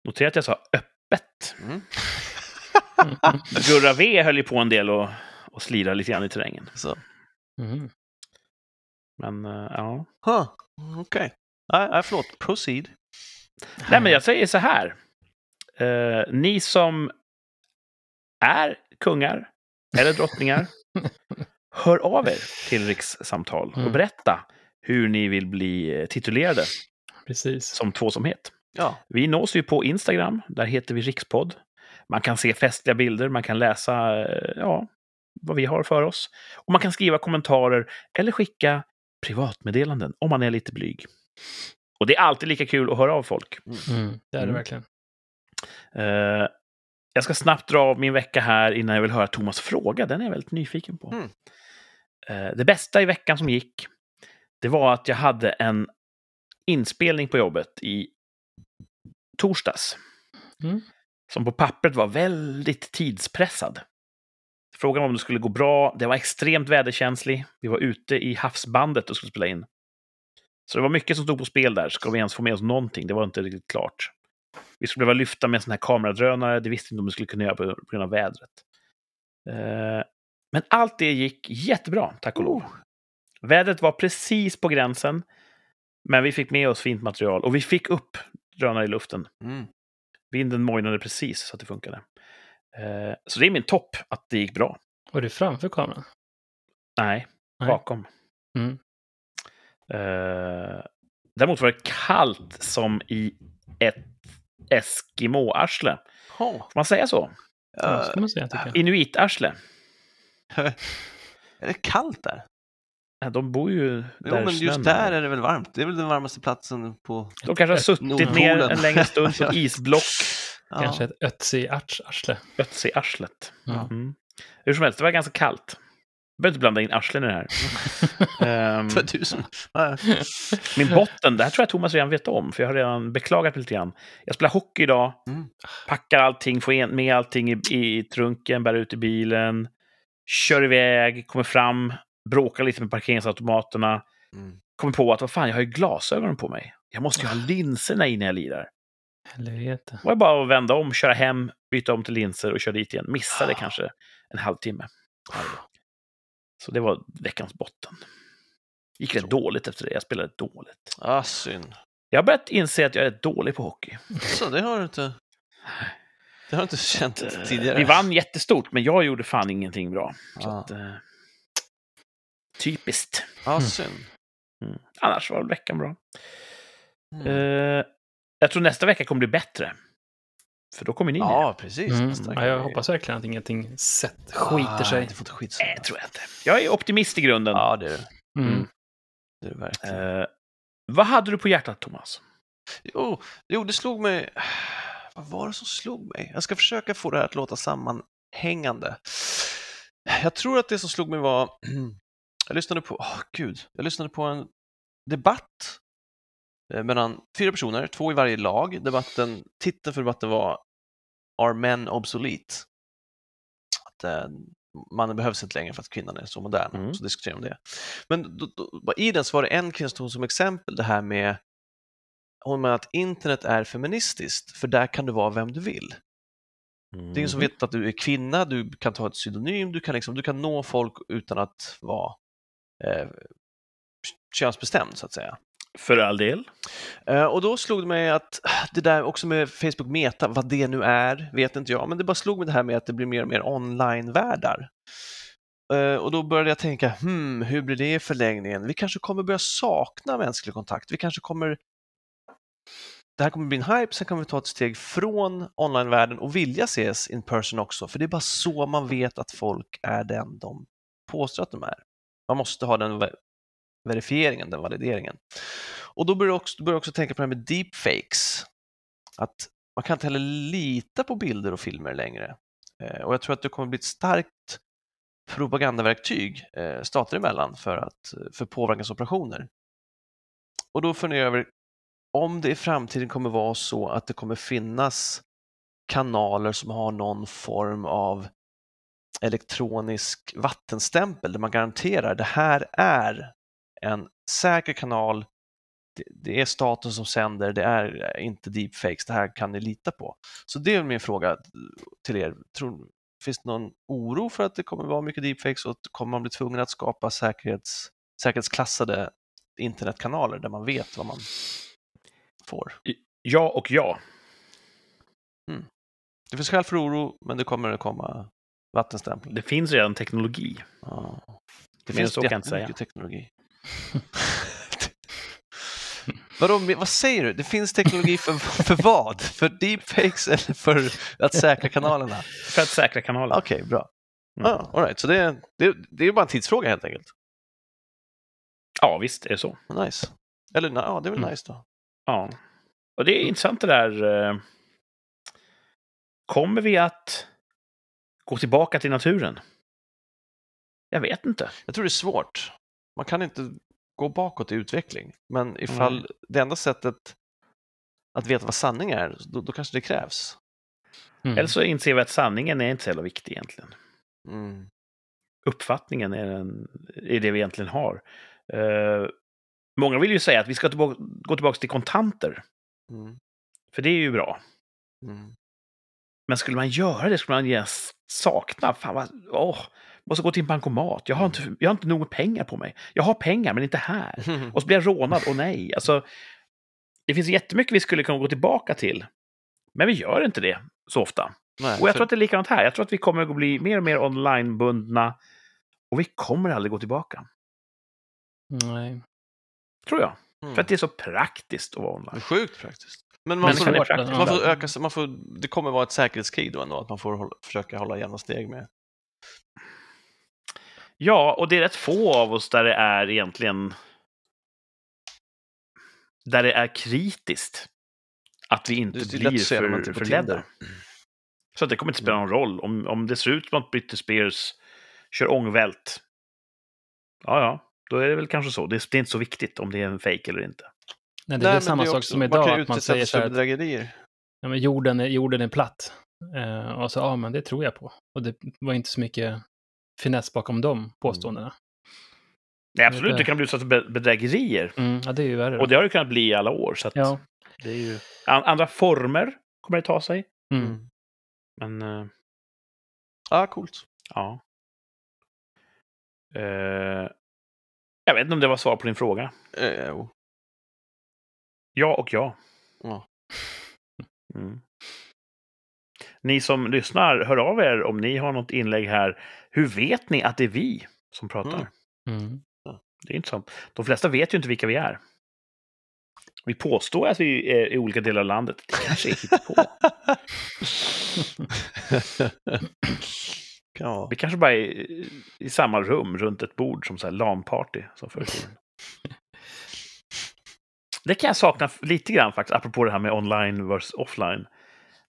Notera att jag sa öppet. Mm. Gurra V höll ju på en del och, och slira lite grann i terrängen. Så. Mhm. Men eh, ja. Huh. Okej. Nej, nej, förlåt. Proceed. Nej, men jag säger så här. Eh, ni som är kungar eller drottningar, hör av er till rikssamtal och Mm. berätta hur ni vill bli eh, titulerade Precis. som tvåsomhet. Ja. Vi nås ju på Instagram, där heter vi Rikspodd. Man kan se festliga bilder, man kan läsa eh, ja, vad vi har för oss. Och man kan skriva kommentarer eller skicka privatmeddelanden om man är lite blyg. Och det är alltid lika kul att höra av folk. Mm, det är det Mm. verkligen. Eh, jag ska snabbt dra av min vecka här innan jag vill höra Thomas fråga. Den är jag väldigt nyfiken på. Mm. Eh, det bästa i veckan som gick, det var att jag hade en inspelning på jobbet i torsdags. Mm. Som på pappret var väldigt tidspressad. Frågan var om det skulle gå bra. Det var extremt väderkänslig. Vi var ute i havsbandet och skulle spela in. Så det var mycket som stod på spel där. Ska vi ens få med oss någonting? Det var inte riktigt klart. Vi skulle behöva lyfta med en sån här kameradrönare. Det visste vi inte om vi skulle kunna göra på grund av vädret. Eh, Men allt det gick jättebra, tack och lov. Vädret var precis på gränsen. Men vi fick med oss fint material och vi fick upp drönare i luften. Mm. Vinden mojnade precis så att det funkade. Eh, Så det är min topp, att det gick bra. Var du framför kameran? Nej, Nej. bakom. Mm. Eh, däremot var det kallt som i ett Eskimo-arsle. Oh. Får man säga så? Ja, Uh, ska man säga. Inuit-arsle. är det kallt där? De bor ju Jo, där men just där är det väl varmt. Det är väl den varmaste platsen på... De kanske har suttit Nordpolen. ner en längre stund på ett isblock. Ja. Kanske ett Ötzi-arsle. Ötzi-arslet. Ja. Mm. Hur som helst, det var ganska kallt. Jag behöver inte blanda in arslen i det här. Det var du som... Ja. min botten, det här tror jag Thomas redan vet om, för jag har redan beklagat mig lite grann. Jag spelar hockey idag, Mm. packar allting, får med allting i, i trunken, bär ut i bilen, kör iväg, kommer fram, bråkar lite med parkeringsautomaterna, Mm. kommer på att vad fan, jag har ju glasögon på mig. Jag måste ju ha linserna i när jag lirar. Helvete. Det var bara att vända om, köra hem, byta om till linser och köra dit igen. Missade kanske en halvtimme. Så det var veckans botten. Gick rätt dåligt efter det. Jag spelade dåligt. Ah, synd. Jag har börjat inse att jag är rätt dålig på hockey. Så det har du inte... Det har du inte känt Eh, tidigare? Vi vann jättestort, men jag gjorde fan ingenting bra. Så Ah. att, eh, typiskt. Ja, synd. Mm. Annars var väl veckan bra. Mm. Eh, jag tror nästa vecka kommer bli bättre. För då kommer ni ner. Ja, precis. Mm. Ja, jag hoppas verkligen att ingenting sett skiter Ah, sig. Det får inte skita Nej, tror jag inte. Jag är optimist i grunden. Ja, det är det. Mm. Mm. Det är verkligen. Eh, vad hade du på hjärtat, Thomas? Jo, jo, det slog mig... Vad var det som slog mig? Jag ska försöka få det här att låta sammanhängande. Jag tror att det som slog mig var... Jag lyssnade på... Åh, gud. Jag lyssnade på en debatt eh, mellan fyra personer, två i varje lag. Debatten, titeln för debatten var Are men obsolete? Att eh, mannen behövs inte längre för att kvinnan är så modern. Mm. Så diskuterar de det. Men då, då, i den så var det en kvinna som som exempel det här med hon menar att internet är feministiskt, för där kan du vara vem du vill. Det är ingen som vet att du är kvinna, du kan ta ett pseudonym, du kan, liksom, du kan nå folk utan att vara eh, könsbestämd så att säga. För all del. Eh, och då slog det mig att det där också med Facebook Meta, vad det nu är, vet inte jag, men det bara slog mig det här med att det blir mer och mer online-världar. Eh, och då började jag tänka, hmm, hur blir det i förlängningen? Vi kanske kommer börja sakna mänsklig kontakt. Vi kanske kommer... Det här kommer bli en hype, sen kan vi ta ett steg från online-världen och vilja ses in person också, för det är bara så man vet att folk är den de påstår att de är. Man måste ha den verifieringen, den valideringen. Och då börjar jag också, börjar jag också tänka på det här med deepfakes. Att man kan inte heller lita på bilder och filmer längre. Eh, och jag tror att det kommer bli ett starkt propagandaverktyg eh, stater emellan för, att, för påverkansoperationer. Och då funderar jag över om det i framtiden kommer vara så att det kommer finnas kanaler som har någon form av elektronisk vattenstämpel där man garanterar det här är en säker kanal, det, det är staten som sänder, det är inte deepfakes, det här kan ni lita på. Så det är min fråga till er. Tror, finns det någon oro för att det kommer vara mycket deepfakes och kommer man bli tvungen att skapa säkerhets, säkerhetsklassade internetkanaler där man vet vad man får? Ja och ja. Det finns skäl för oro, men det kommer att komma vattenstämpel. Det finns redan teknologi. Ja. Det finns så kan jag inte jättemycket teknologi. Vadå, vad säger du? Det finns teknologi för, för vad? För deepfakes eller för att säkra kanalerna? För att säkra kanalen. Okej, bra. Mm. Ah, all right. Så det, det, det är bara en tidsfråga helt enkelt. Ja, visst är det så. Nice. Eller ja, det är väl Mm. nice då. Ja. Och det är intressant det där. eh, Kommer vi att gå tillbaka till naturen? Jag vet inte. Jag tror det är svårt. Man kan inte gå bakåt i utveckling, men ifall Mm. det enda sättet att veta vad sanning är, då, då kanske det krävs. Mm. Eller så inser vi att sanningen är inte så jävla viktig egentligen. Mm. Uppfattningen är, den, är det vi egentligen har. Eh, många vill ju säga att vi ska tillbaka, gå tillbaka till kontanter. Mm. För det är ju bra. Mm. Men skulle man göra det skulle man ju sakna, fan vad, åh, måste gå till en bankomat. Jag har, inte, jag har inte nog med pengar på mig. Jag har pengar, men inte här. Och så blir jag rånad, och nej. Alltså, det finns jättemycket vi skulle kunna gå tillbaka till. Men vi gör inte det så ofta. Nej, Och jag för- tror att det är likadant här. Jag tror att vi kommer att bli mer och mer onlinebundna. Och vi kommer aldrig gå tillbaka. Nej. Tror jag. Mm. För att det är så praktiskt att vara online. sjukt praktiskt. Men man Men får, man får öka, man får, det kommer vara ett säkerhetskrig då ändå, att man får hålla, försöka hålla jämna steg med. Ja, och det är rätt få av oss där det är egentligen... Där det är kritiskt att vi inte Det blir för, förledda. Tinder. Så att det kommer inte spela någon roll. Om, om det ser ut som att Britney Spears kör ångvält, ja, ja, då är det väl kanske så. Det är, det är inte så viktigt om det är en fake eller inte. Nej, det är Nej, samma är sak också- som Man idag, kan att man säger så här att bedrägerier. ja, men jorden, är, jorden är platt. Eh, och så, ja men det tror jag på. Och det var inte så mycket finess bakom de påståendena. Nej, absolut, Det- du kan bli utsatt för be- bedrägerier. Mm, ja, det är ju värre. då. Och det har det kunnat bli i alla år. Så att, Ja. Det är ju... An andra former kommer det ta sig. Mm. Mm. Men eh, Ja, coolt. ja. Eh, jag vet inte om det var svar på din fråga. Eh, jo. Ja och ja. Ja. Mm. Ni som lyssnar, hör av er om ni har något inlägg här. Hur vet ni att det är vi som pratar? Mm. Mm. Det är intressant. De flesta vet ju inte vilka vi är. Vi påstår att vi är i olika delar av landet. Det kanske är hittepå. ja. Vi kanske bara är i, samma rum runt ett bord som så här LAN-party. Som förr. Det kan jag sakna lite grann faktiskt, apropå det här med online versus offline.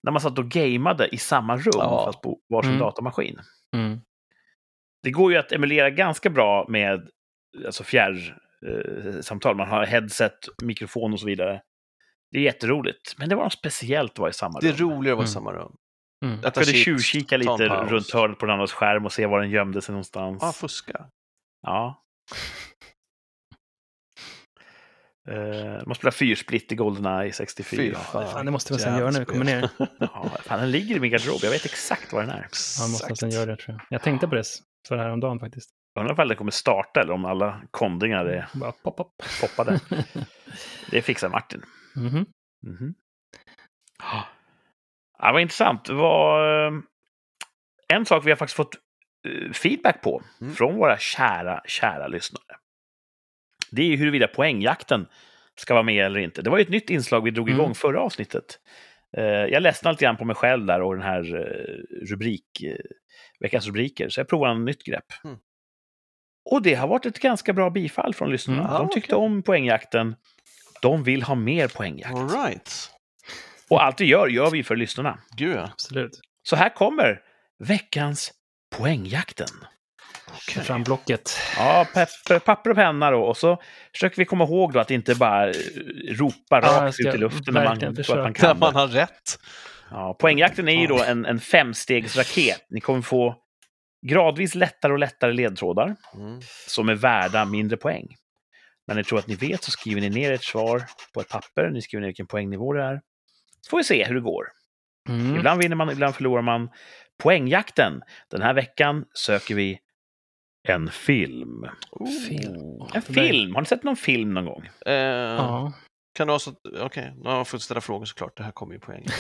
När man satt och gameade i samma rum, Ja. fast på varsin Mm. datamaskin. Mm. Det går ju att emulera ganska bra med alltså fjärrsamtal. Eh, samtal. man har headset, mikrofon och så vidare. Det är jätteroligt. Men det var något speciellt att vara i samma Det är rum. roligare att vara i Mm. samma rum. Mm. Äta Kunde tjuvkika lite runt hörnet på den andras skärm och se var den gömde sig någonstans. Ja, fuska. Ja. Uh, man spelar fyrsplit i Goldeneye 64. Fy Fan, det måste vi sen göra när vi kommer ner. Ja, fan, den ligger i min garderob. Jag vet exakt var den är. Ja, måste sen göra det tror jag. Jag tänkte på det för häromdagen faktiskt. Jag undrar ifall den kommer starta eller om alla kondingar är Bara pop, pop. poppade. Det fixar Martin. Mhm. Mhm. Ja, vad intressant. Var eh, en sak vi har faktiskt fått eh, feedback på Mm. från våra kära, kära lyssnare. Det är ju huruvida poängjakten ska vara med eller inte. Det var ju ett nytt inslag vi drog Mm. igång förra avsnittet. Eh, Jag ledsnade lite grann på mig själv där och den här eh, rubrik, eh, veckans rubriker, så jag provade en nytt grepp. Mm. Och det har varit ett ganska bra bifall från lyssnarna. Mm. De tyckte okej. om poängjakten. De vill ha mer poängjakt. All right. Och allt vi gör, gör vi för lyssnarna. Gud. Absolut. Så här kommer veckans poängjakten. Ta fram blocket. Ja, papper och penna då. Och så försöker vi komma ihåg då att inte bara eh, ropa rakt ut i luften när man tror att man. När kan. man har rätt. Ja, poängjakten är ju då en, en femstegsraket. Ni kommer få gradvis lättare och lättare ledtrådar Mm. som är värda mindre poäng. När ni tror att ni vet så skriver ni ner ert svar på ett papper. Ni skriver ner vilken poängnivå det är. Så får vi se hur det går. Mm. Ibland vinner man, ibland förlorar man. Poängjakten. Den här veckan söker vi en film. Film. En film! Har ni sett någon film någon gång? Eh, Ja. Kan det vara så okej, nu har jag fått ställa frågor såklart. Det här kommer ju poäng.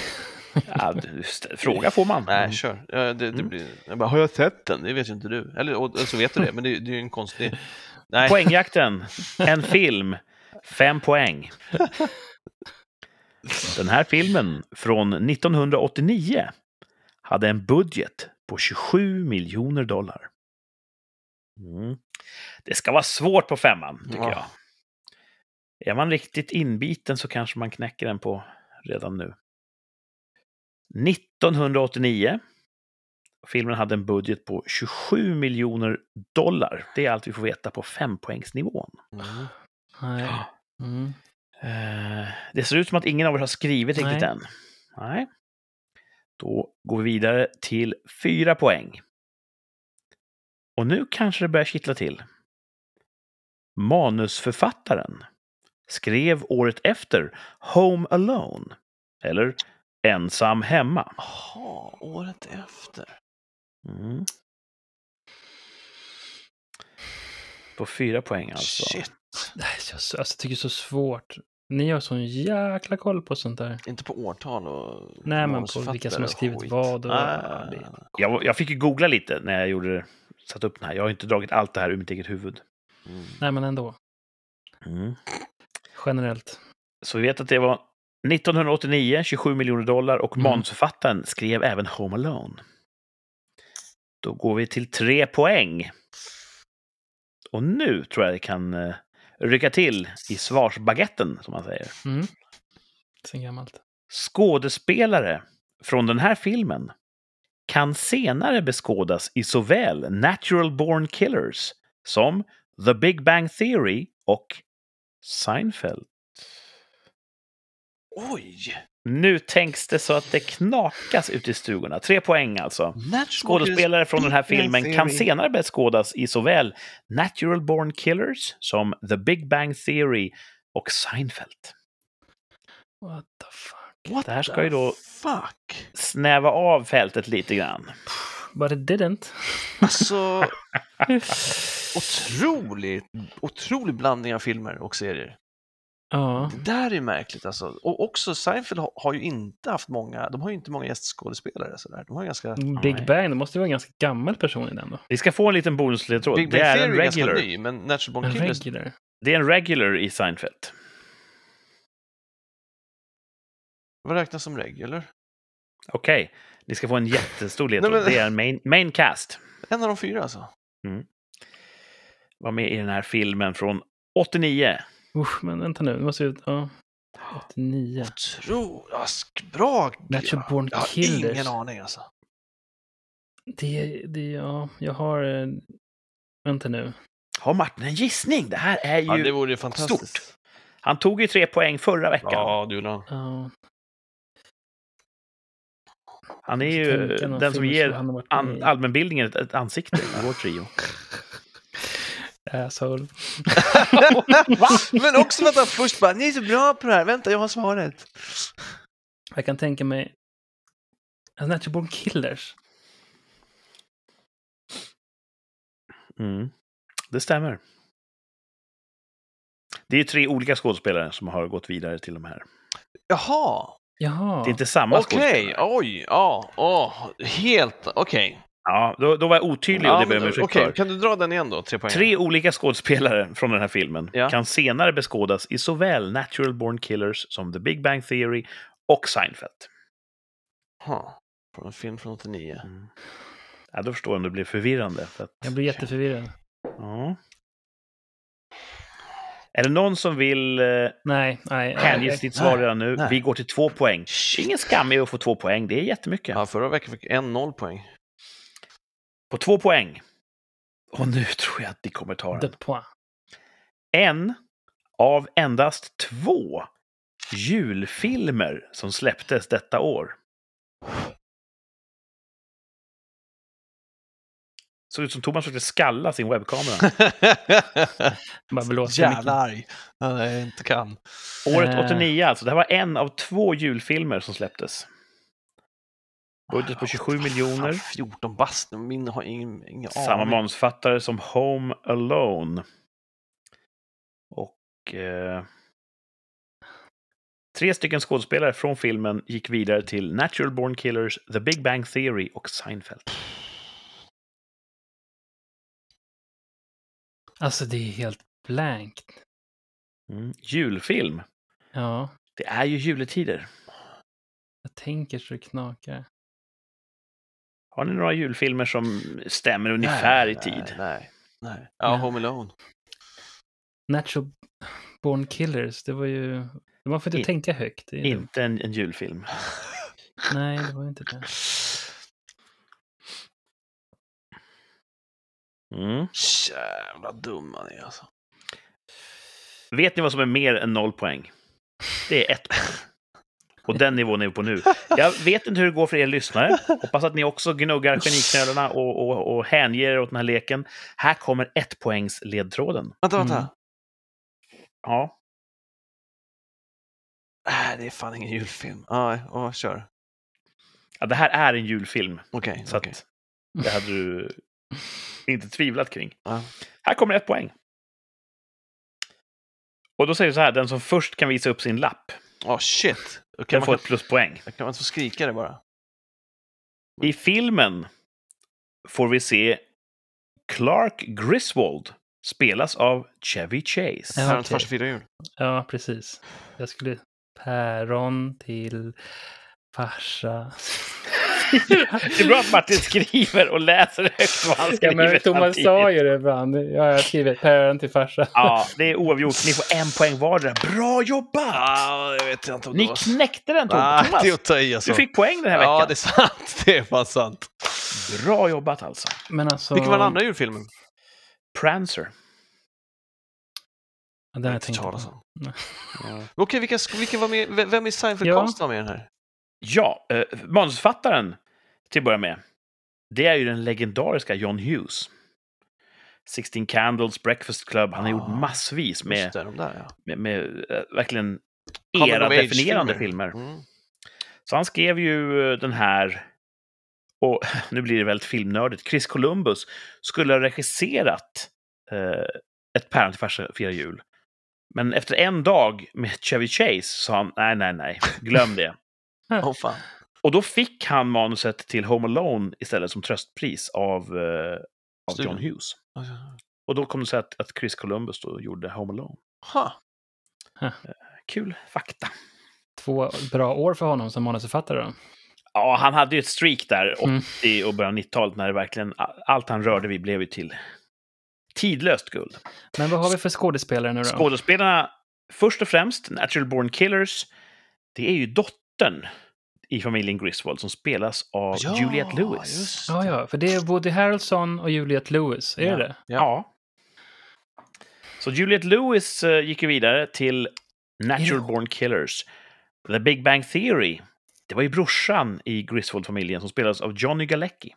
Ja, du, st- fråga får man. Nej, kör. Ja, det, det Mm. blir, jag bara, har jag sett den? Det vet ju inte du. Eller och, så vet du det, men det, det är ju en konstig... Nej. Poängjakten. En film. Fem poäng. Den här filmen från 1989 hade en budget på 27 miljoner dollar. Mm. Det ska vara svårt på femman, tycker Ja. jag. Är man riktigt inbiten så kanske man knäcker den på redan nu. 1989. Filmen hade en budget på 27 miljoner dollar. Det är allt vi får veta på fempoängsnivån. Mm. Nej. Mm. Eh, Det ser ut som att ingen av er har skrivit riktigt Nej. än. Nej. Då går vi vidare till fyra poäng. Och nu kanske det börjar kittla till. Manusförfattaren skrev året efter Home Alone, eller Ensam hemma. Jaha, året efter. Mm. På fyra poäng alltså. Shit. Nej, jag, alltså, jag tycker det är så svårt. Ni har sån jäkla koll på sånt där. Inte på årtal och Nej, men på vilka som har och skrivit vad och- ja, det-. Jag, jag fick ju googla lite när jag gjorde, satt upp den här. Jag har inte dragit allt det här ur mitt eget huvud. Mm. Nej, men ändå. Mm. Generellt. Så vi vet att det var 1989, 27 miljoner dollar och Mm. manusförfattaren skrev även Home Alone. Då går vi till tre poäng. Och nu tror jag det kan uh, rycka till i svarsbagetten, som man säger. Mm. Sen gammalt. Skådespelare från den här filmen kan senare beskådas i såväl Natural Born Killers som The Big Bang Theory och Seinfeld. Oj! Nu tänks det så att det knakas ute i stugorna. Tre poäng alltså. Skådespelare från den här filmen kan senare beskådas i såväl Natural Born Killers som The Big Bang Theory och Seinfeld. What the fuck? What Det här ska ju då fuck? snäva av fältet lite grann. But it didn't. Alltså, otrolig, otrolig blandning av filmer och serier. Ja. Det där är märkligt alltså. Och också Seinfeld har, har ju inte haft många, de har ju inte många gästskådespelare sådär. De har ganska... Big Nej. Bang, det måste ju vara en ganska gammal person i den då. Vi ska få en liten bonusledtråd. Big Det Bang är Theory en är ganska regular. ny, men Natural Born Killers... regular. Det är en regular i Seinfeld. Vad räknas som regular? Okej, ni ska få en jättestor ledtråd. Nej, men- Det är en main, main cast. En av de fyra alltså? Var med i den här filmen från 89. Usch, men vänta nu. Det måste ju... Ja. 89. Tro, ja, sk- bra! Natural Born Jag har Killers. ingen aning alltså. Det, det, ja, jag har... eh, Vänta nu. Har Martin en gissning? Det här är ju... Ja, det vore ju fantastiskt. stort. Han tog ju tre poäng förra veckan. Ja, du då. Ja, Han är ju den som ger han med an, allmänbildningen ett, ett ansikte i vår trio. Asshole. Men också vänta, först bara, ni är så bra på det här, vänta, jag har svaret. Jag kan tänka mig... Alltså, Natural Born Killers. Mm. Det stämmer. Det är tre olika skådespelare som har gått vidare till de här. Jaha, Jaha. Det är inte samma okej, skådespelare. oj, ja, åh, helt, okej. Ja, då, då var jag otydlig och det ber jag om ursäkt Okej, för. kan du dra den igen då, tre poäng? Tre olika skådespelare från den här filmen Ja. kan senare beskådas i såväl Natural Born Killers som The Big Bang Theory och Seinfeld. Jaha, från en film från 89. Mm. Ja, då förstår jag om det blir förvirrande. För att, Jag blir jätteförvirrad. ja. Är det någon som vill eh, Nej, nej. hänge nej. sitt svar redan nu? nej. Vi går till två poäng. Ingen skam i att få två poäng, det är jättemycket. Ja, förra veckan fick en noll poäng. På två poäng. Och nu tror jag att ni kommer ta De den. En av endast två julfilmer som släpptes detta år. Såg ut som Thomas försökte skalla sin webbkamera. Jävla arg. Ja, jag inte kan. Året Eh. 89 alltså. Det här var en av två julfilmer som släpptes. Budget på 27 miljoner. Fan, 14 bast, min har ingen, ingen Samma manusförfattare som Home Alone. Och... Eh, tre stycken skådespelare från filmen gick vidare till Natural Born Killers, The Big Bang Theory och Seinfeld. Alltså, det är helt blankt. Mm. Julfilm. Ja, Det är ju juletider. jag tänker så det knakar. Har ni några julfilmer som stämmer ungefär nej, i tid? Nej, nej. nej. Ja. Home Alone. Natural Born Killers, det var ju... Man får inte In- tänka högt. Inte en, en julfilm. Nej, det var inte det. Mm. Jävla dum man är alltså. Vet ni vad som är mer än noll poäng? Det är ett poäng. Och den nivån är vi på nu. Jag vet inte hur det går för er lyssnare. Hoppas att ni också gnuggar geniknölarna och, och, och hänger er åt den här leken. Här kommer ett poängs ledtråden. Vänta, vänta. Mm. Ja, Äh, det är fan ingen julfilm. Ja, ja, kör. ja det här är en julfilm. Okej, Så okej. att det hade du inte tvivlat kring. Ja. Här kommer ett poäng. Och då säger vi så här, den som först kan visa upp sin lapp Åh, shit. kan Kan få man, ett pluspoäng. kan man inte få skrika det bara? I filmen får vi se Clark Griswold spelas av Chevy Chase. Ja. Pärons okej. farsa firar jul. Ja, precis. Jag skulle... Päron till farsa. Det är bra att Martin skriver och läser högt vad han Ja, skriver men Thomas sa ju det ibland. Ja, jag skriver päron till farsa. Ja, det är oavgjort. Ni får en poäng vardera. Bra jobbat! Ah, jag vet inte om Ni var... knäckte den, Thomas. det är att ta i alltså. Du fick poäng den här Ja, veckan. det är sant. Det är fan sant. Bra jobbat alltså. Men alltså... Vilken var den andra julfilmen? Prancer. Ja, den har jag inte tänkt på. Nej. Ja. Okej, vilka, vilka var med? Vem- i Seinfeld Ja. Var med i den här? Ja, eh, manusförfattaren till att börja med, det är ju den legendariska John Hughes. 16 Candles, Breakfast Club, han har gjort Ah, massvis med, Just det, de där ja. med, med eh, verkligen era-definierande filmer. Mm. Så han skrev ju den här, och nu blir det väldigt filmnördigt, Chris Columbus skulle ha regisserat eh, Ett päron till firar jul. Men efter en dag med Chevy Chase sa han, nej, nej, nej, glöm det. Åh fan. Och då fick han manuset till Home Alone istället som tröstpris av, eh, av. John Hughes. Och då kom det sig att, att Chris Columbus då gjorde Home Alone. Ha. Kul fakta. Två bra år för honom som manusförfattare då. Ja, han hade ju ett streak där, 80 Mm. och början av 90-talet, när det verkligen, allt han rörde vid blev ju till tidlöst guld. Men vad har vi för skådespelare nu då? Skådespelarna, först och främst, Natural Born Killers, det är ju dottern i familjen Griswold som spelas av Juliette Lewis. Ja, ja, för det är Woody Harrelson och Juliette Lewis, är Ja. det? Ja. Så Juliette Lewis eh, gick ju vidare till Natural Ja. Born Killers. The Big Bang Theory. Det var ju brorsan i Griswold-familjen som spelades av Johnny Galecki.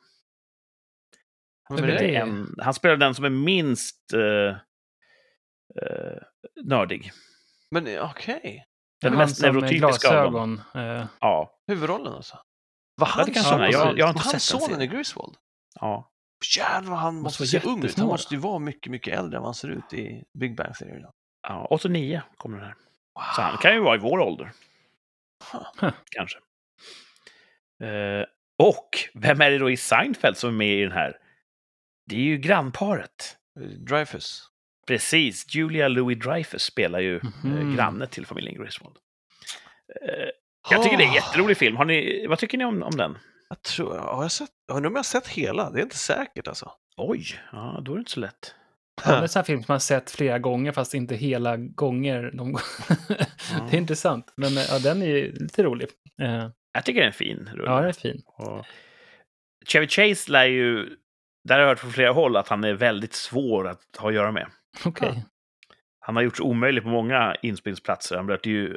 Det? det? En, han spelar den som är minst eh, eh, nördig. Men okej. Den Han mest neurotypiska av dem. glasögon. Eh, Ja, Huvudrollen alltså? Var Ja, han är. sonen? Jag- jag har inte han sett sonen i. Griswold? ja. Jävlar, han Måste måste vara se ung ut. Han måste ju vara mycket, mycket äldre än vad han ser ut i Big Bang Theory. Då. ja 89 kommer den här. Wow. Så han kan ju vara i vår ålder, Huh. kanske. Eh, och vem är det då i Seinfeld som är med i den här? Det är ju grannparet. Dreyfus. Precis, Julia Louis-Dreyfus spelar ju eh, granne till familjen Griswold. Eh, jag tycker det är en Ah, jätterolig film. Har ni, vad tycker ni om, om den? Jag tror, har jag sett, jag undrar om jag har sett hela? Det är inte säkert alltså. Oj, ja, då är det inte så lätt. Ja, det är en sån här film som man har sett flera gånger, fast inte hela gånger. De... det är intressant. Men eh, ja, den är lite rolig. Eh, Jag tycker det är en fin rulle. ja, den är fin. Och Chevy Chase lär ju, där har jag hört från flera håll att han är väldigt svår att ha att göra med. Okej. Han har gjorts omöjlig på många inspelningsplatser. Han blev ju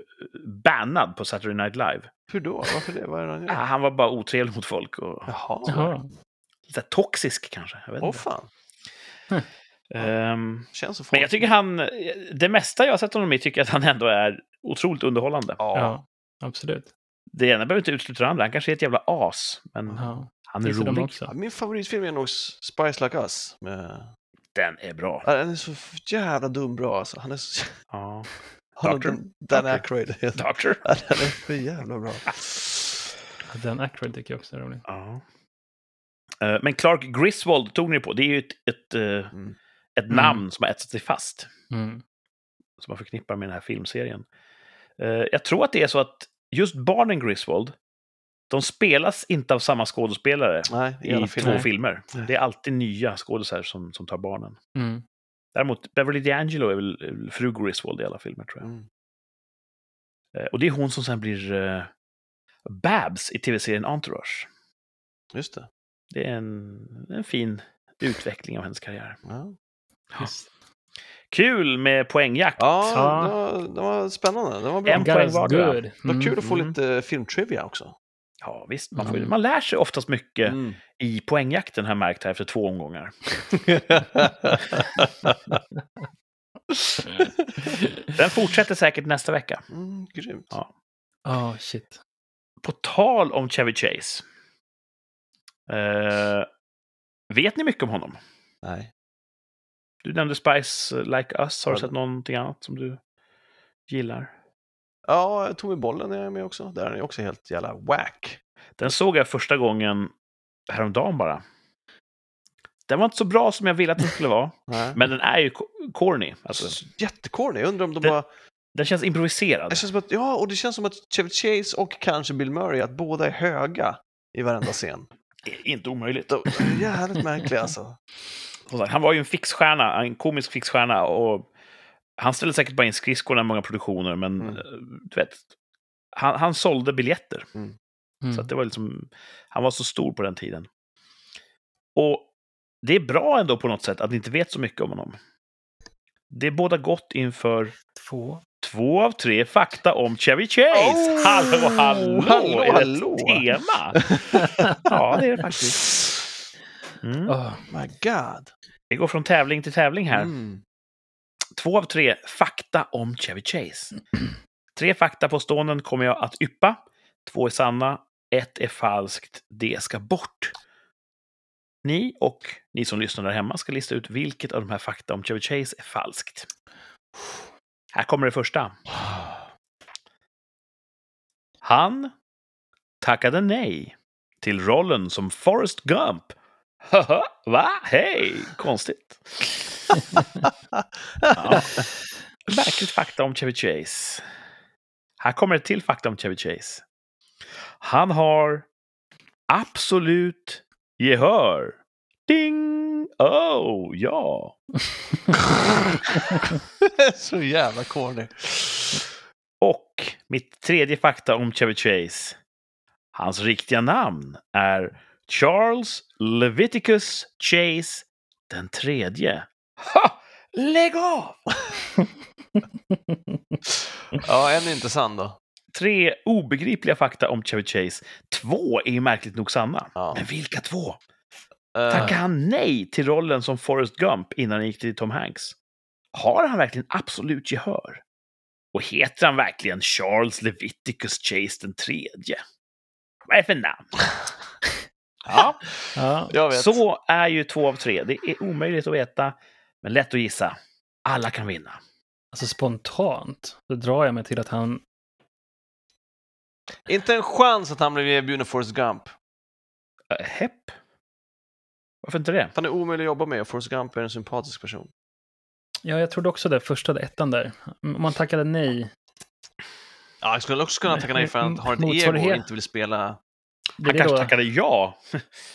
bannad på Saturday Night Live. Hur då? Varför det? Vad är det han gör? han var bara otrevlig mot folk och Jaha. Jaha. lite toxisk kanske. Jag vet Åh inte. fan. Känns så men jag tycker han, det mesta jag har sett honom i tycker jag att han ändå är otroligt underhållande. Ja. Ja, absolut. Det ena behöver inte utesluta det andra. Han kanske är ett jävla as, men Ja. han är Finns rolig. också? Min favoritfilm är nog Spice Like Us. Med... Den är bra. Ja, Den är så jävla dum bra alltså. Han är så... Ja. Doctor? Dan, Dan? Aykroyd. Doctor. Ja, Den är för jävla bra. Den Aykroyd tycker jag också är rolig. Ja. Eh, Men Clark Griswold tog ni på. Det är ju ett, ett, eh, Mm. ett Mm. namn som har etsat sig fast. Mm. Som man förknippar med den här filmserien. Eh, Jag tror att det är så att just barnen Griswold, de spelas inte av samma skådespelare Nej, i i alla två filmer. Nej. Det är alltid nya skådespelare som, som tar barnen. Mm. Däremot, Beverly D'Angelo är väl är väl fru Griswold i alla filmer, tror jag. Mm. Eh, Och det är hon som sen blir eh, Babs i tv-serien Entourage. Just det. Det är en, en fin utveckling av hennes karriär. Ja, Just. Kul med poängjakt. ja Ja. det, var, det var spännande. Det var bra. En Det poäng Guys, vardera. good. var Mm. kul att få Mm. lite filmtrivia också. Ja, visst. Man, får, Mm. man lär sig oftast mycket Mm. i poängjakten, har jag märkt här efter två omgångar. Den fortsätter säkert nästa vecka. mm, grymt. Ja. Oh, shit. På tal om Chevy Chase. Eh, vet ni mycket om honom? Nej. Du nämnde Spice Like Us. Har du sett någonting annat som du gillar? Ja, Tommy Bollen är med också. Där är han också helt jävla whack. Den såg jag första gången häromdagen bara. Den var inte så bra som jag ville att den skulle vara. Men den är ju co- corny. Alltså, Jättecorny. Jag undrar om de Det- bara... den känns improviserad. Det känns att, ja, och det känns som att Chevy Chase och kanske Bill Murray, att båda är höga i varenda scen. Inte omöjligt. Jävligt märkliga alltså. Han var ju en fixstjärna, en komisk fixstjärna. Och han ställde säkert bara in skridskorna i många produktioner, men Mm. eh, du vet, han, han sålde biljetter. Mm. Så att det var liksom, han var så stor på den tiden. Och det är bra ändå på något sätt att ni inte vet så mycket om honom. Det är båda gott inför Två. två av tre fakta om Chevy Chase. Oh! hallå, hallå! Hallå, är det hallå! ett tema? ja, det är det faktiskt. Mm. Oh, My God. Vi går från tävling till tävling här. Mm. Två av tre fakta om Chevy Chase. Tre faktapåståenden kommer jag att yppa. Två är sanna, ett är falskt. Det ska bort. Ni och ni som lyssnar där hemma ska lista ut vilket av de här fakta om Chevy Chase är falskt. Här kommer det första. Han tackade nej till rollen som Forrest Gump. Haha, va? Hej! Konstigt. Ja. Märkligt fakta om Chevy Chase. Här kommer ett till fakta om Chevy Chase. Han har absolut gehör. Ding! Oh, ja. Så jävla corny. Och mitt tredje fakta om Chevy Chase. Hans riktiga namn är Charles Leviticus Chase den tredje. Ha! Lägg av! Ja, en är inte sann då. Tre obegripliga fakta om Chevy Chase. Två är ju märkligt nog sanna. Ja. Men vilka två? Eh, Tackade han nej till rollen som Forrest Gump innan han gick till Tom Hanks? Har han verkligen absolut gehör? Och heter han verkligen Charles Leviticus Chase den tredje? Vad är det för namn? Ja, Ja, så är ju två av tre. Det är omöjligt att veta, men lätt att gissa. Alla kan vinna. alltså spontant så drar jag mig till att han... Inte en chans att han blev erbjuden Forrest Gump. Äh, Hepp? Varför inte det? Han är omöjlig att jobba med och Forrest Gump är en sympatisk person. Ja, jag trodde också det, första det, ettan där. Om man tackade nej. Ja, jag skulle också kunna tacka nej för att han har ett ego och inte vill spela. Han det kanske då, tackade ja,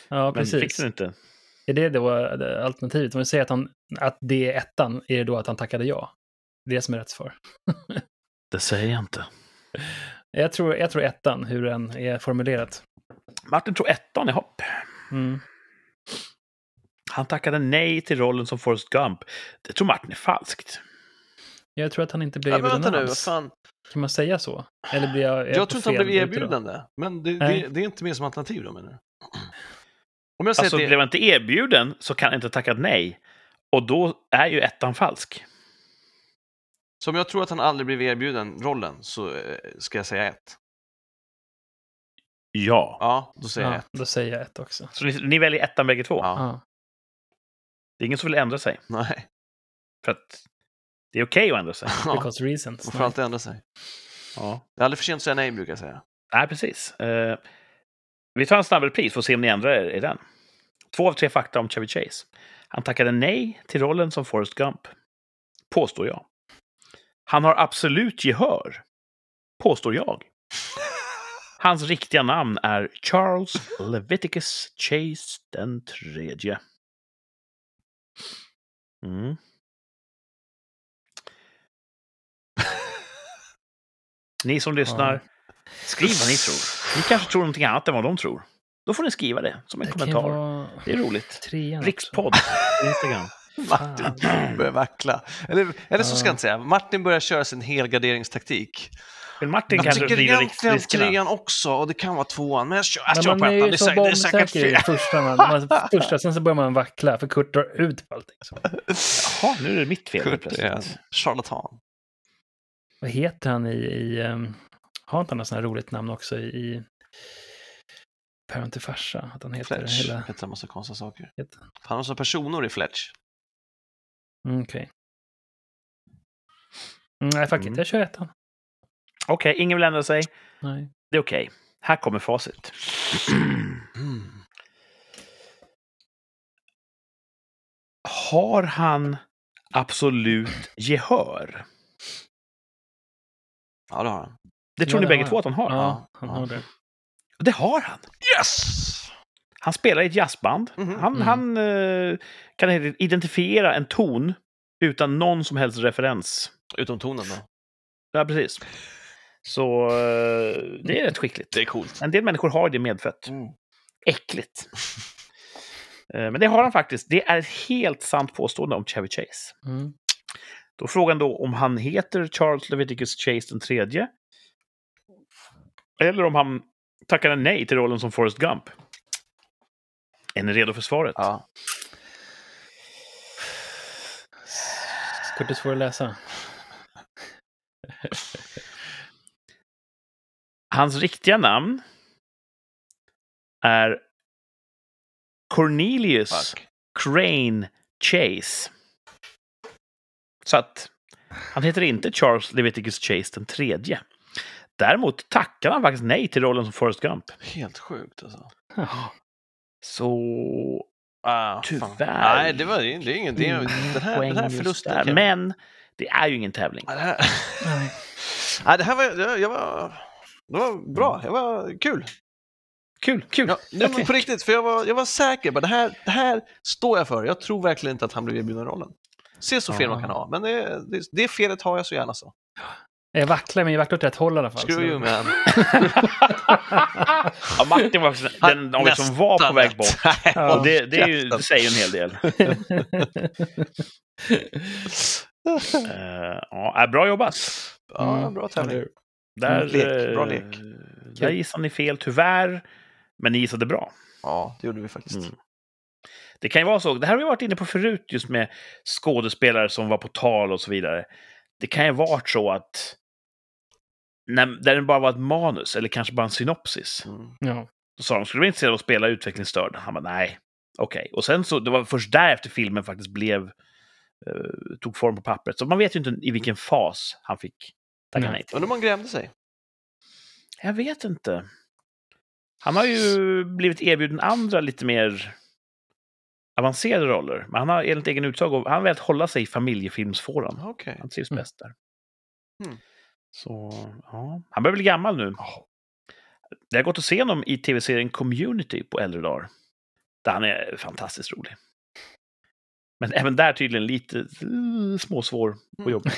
ja, men fick precis. den inte. Är det då det alternativet? Om vi säger att, han, att det är ettan, är det då att han tackade ja? Det är det som är rätt svar. Det säger jag inte. Jag tror, jag tror ettan, hur den är formulerat. Martin tror ettan i hopp. Mm. Han tackade nej till rollen som Forrest Gump. Det tror Martin är falskt. Jag tror att han inte blev Ja, erbjuden nu, alls. fan. Kan man säga så? Eller blir jag, Jag tror inte han blev erbjuden det. Men det, det, det är inte med som alternativ då menar du? Om jag säger Alltså, att det, blev han inte erbjuden så kan han inte tacka nej. Och då är ju ettan falsk. så om jag tror att han aldrig blev erbjuden rollen så eh, ska jag säga ett. Ja. Ja, då säger jag Ja, ett. då säger jag ett också. Så ni, ni väljer ettan bägge två? Ja. Ja. Det är ingen som vill ändra sig. Nej, För att det är okej att ändra sig. ja. Because reasons. man får alltid ändra sig. Ja. Det är aldrig för sent att säga nej brukar jag säga. Nej, precis. Eh, vi tar en snabb repris för att se om ni ändrar er i den. Två av tre fakta om Chevy Chase. Han tackade nej till rollen som Forrest Gump. Påstår jag. Han har absolut gehör. Påstår jag. Hans riktiga namn är Charles Leviticus Chase den tredje. Mm. Ni som lyssnar, skriv vad ni tror. Ni kanske tror någonting annat än vad de tror. Då får ni skriva det som en Det kommentar. vara Det är roligt. Rikspodd Instagram. Martin börjar vackla. Eller, eller så ska Ja. jag inte säga. Martin börjar köra sin helgarderingstaktik. Men Martin Jag kanske tycker egentligen trean också och det kan vara tvåan. Men jag kör, jag kör på ettan. Det är, det är säkert fel. första. Man, man, första, sen så börjar man vackla, för Kurt drar ut på allting. Så. Jaha, nu är det mitt fel Kurt är charlatan. Vad heter han i... i um, har inte han något sånt här roligt namn också i... i Päron till farsa? Att han heter Fletch hela... heter en massa konstiga saker. Heter- Han har så personer i Fletch. Mm, Okej. Mm, nej, fuck Mm. it. Jag kör ettan. Okej, ingen vill ändra sig. Nej. Det är okej. Här kommer facit. Mm. Har han absolut gehör? Ja, det har han. Det tror Ja, ni det bägge två att han har? Ja, han har det. Det har han! Yes! Han spelar i ett jazzband. Mhm. Han, Mm. han eh, kan identifiera en ton utan någon som helst referens. Utom tonen då. Ja, precis. Så eh, det är rätt skickligt. Det är coolt. En del människor har det medfött. Mm. Äckligt. Eh, Men det har han faktiskt. Det är ett helt sant påstående om Chevy Chase. Mm. Då frågan då om han heter Charles Leviticus Chase den tredje. Eller om han tackade nej till rollen som Forrest Gump. Är ni redo för svaret? Ja. Kurt är svår att läsa. Hans riktiga namn är Cornelius Fuck. Crane Chase. Så att han heter inte Charles Leviticus Chase den tredje. Däremot tackar han faktiskt nej till rollen som Forrest Gump. Helt sjukt alltså. Så Ah, Tyvärr. fan. Nej, det, var, det är ingen... Det är, den här, den här förlusten... där. kan- Men det är ju ingen tävling. Ja, det här, Nej. Nej, det här var... Jag, jag var... Det var bra. Det var kul. Kul, kul. Ja, nej, men Okej. på riktigt, för jag var, jag var säker på det här, det här står jag för. Jag tror verkligen inte att han blev erbjuden rollen. Se så fel man kan ha, men det, det, det felet har jag så gärna så. Jag vacklar, men jag vacklar åt rätt håll i alla fall. Screw you man. Ja, Martin var den av som var på väg bort. Ja. Och det, det, är ju, det säger ju en hel del. Eh, ja, äh, bra jobbat. Ja, Mm. bra tävling. Där, Lek, bra eh, lek. Där gissade ni fel, tyvärr. Men ni gissade bra. Ja, det gjorde vi faktiskt. Mm. Det kan ju vara så, det här har vi varit inne på förut, just med skådespelare som var på tal och så vidare. Det kan ju vara så att när, där det bara var ett manus, eller kanske bara en synopsis, Mm. Ja. då sa de, skulle du vara intresserad av att spela utvecklingsstörd? Han bara, nej. Okej. Och sen så, det var först därefter filmen faktiskt blev, eh, tog form på pappret. Så man vet ju inte i vilken fas han fick tacka Nej. till. Undrar om man grämde sig. Jag vet inte. Han har ju blivit erbjuden andra lite mer avancerade roller. Men han har enligt egen utsago, han har velat hålla sig i familjefilmsfåran. Okej. Han trivs Mm. bäst där. Mm. Så, ja. Han börjar bli gammal nu. Det har gått att se honom i tv-serien Community på äldre dagar. Där han är fantastiskt rolig. Men även där tydligen lite småsvår och Mm. jobbig.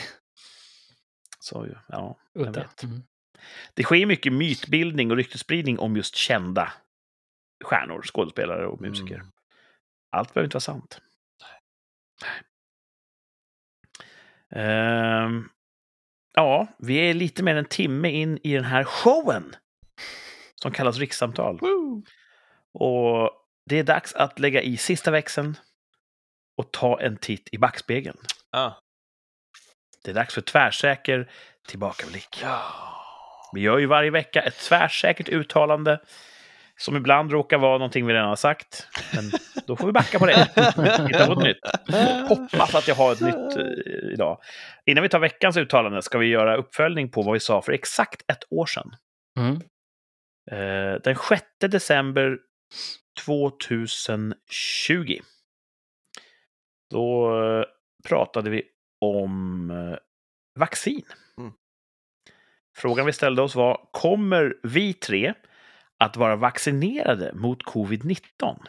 Så, ja. Udda. vet. Mm. Det sker mycket mytbildning och ryktesspridning om just kända stjärnor, skådespelare och musiker. Mm. Allt behöver inte vara sant. Ehm, ja, vi är lite mer än en timme in i den här showen som kallas rikssamtal. Woo! Och det är dags att lägga i sista växeln och ta en titt i backspegeln. Ah. Det är dags för tvärsäker tillbakablick. Ja. Vi gör ju varje vecka ett tvärsäkert uttalande som ibland råkar vara någonting vi redan har sagt. Men då får vi backa på det. Hitta på ett nytt. Hoppas att jag har ett nytt eh, idag. Innan vi tar veckans uttalande ska vi göra uppföljning på vad vi sa för exakt ett år sedan. Mm. Eh, den 6 december 2020. Då eh, pratade vi om vaccin. Mm. Frågan vi ställde oss var, kommer vi tre att vara vaccinerade mot covid-19?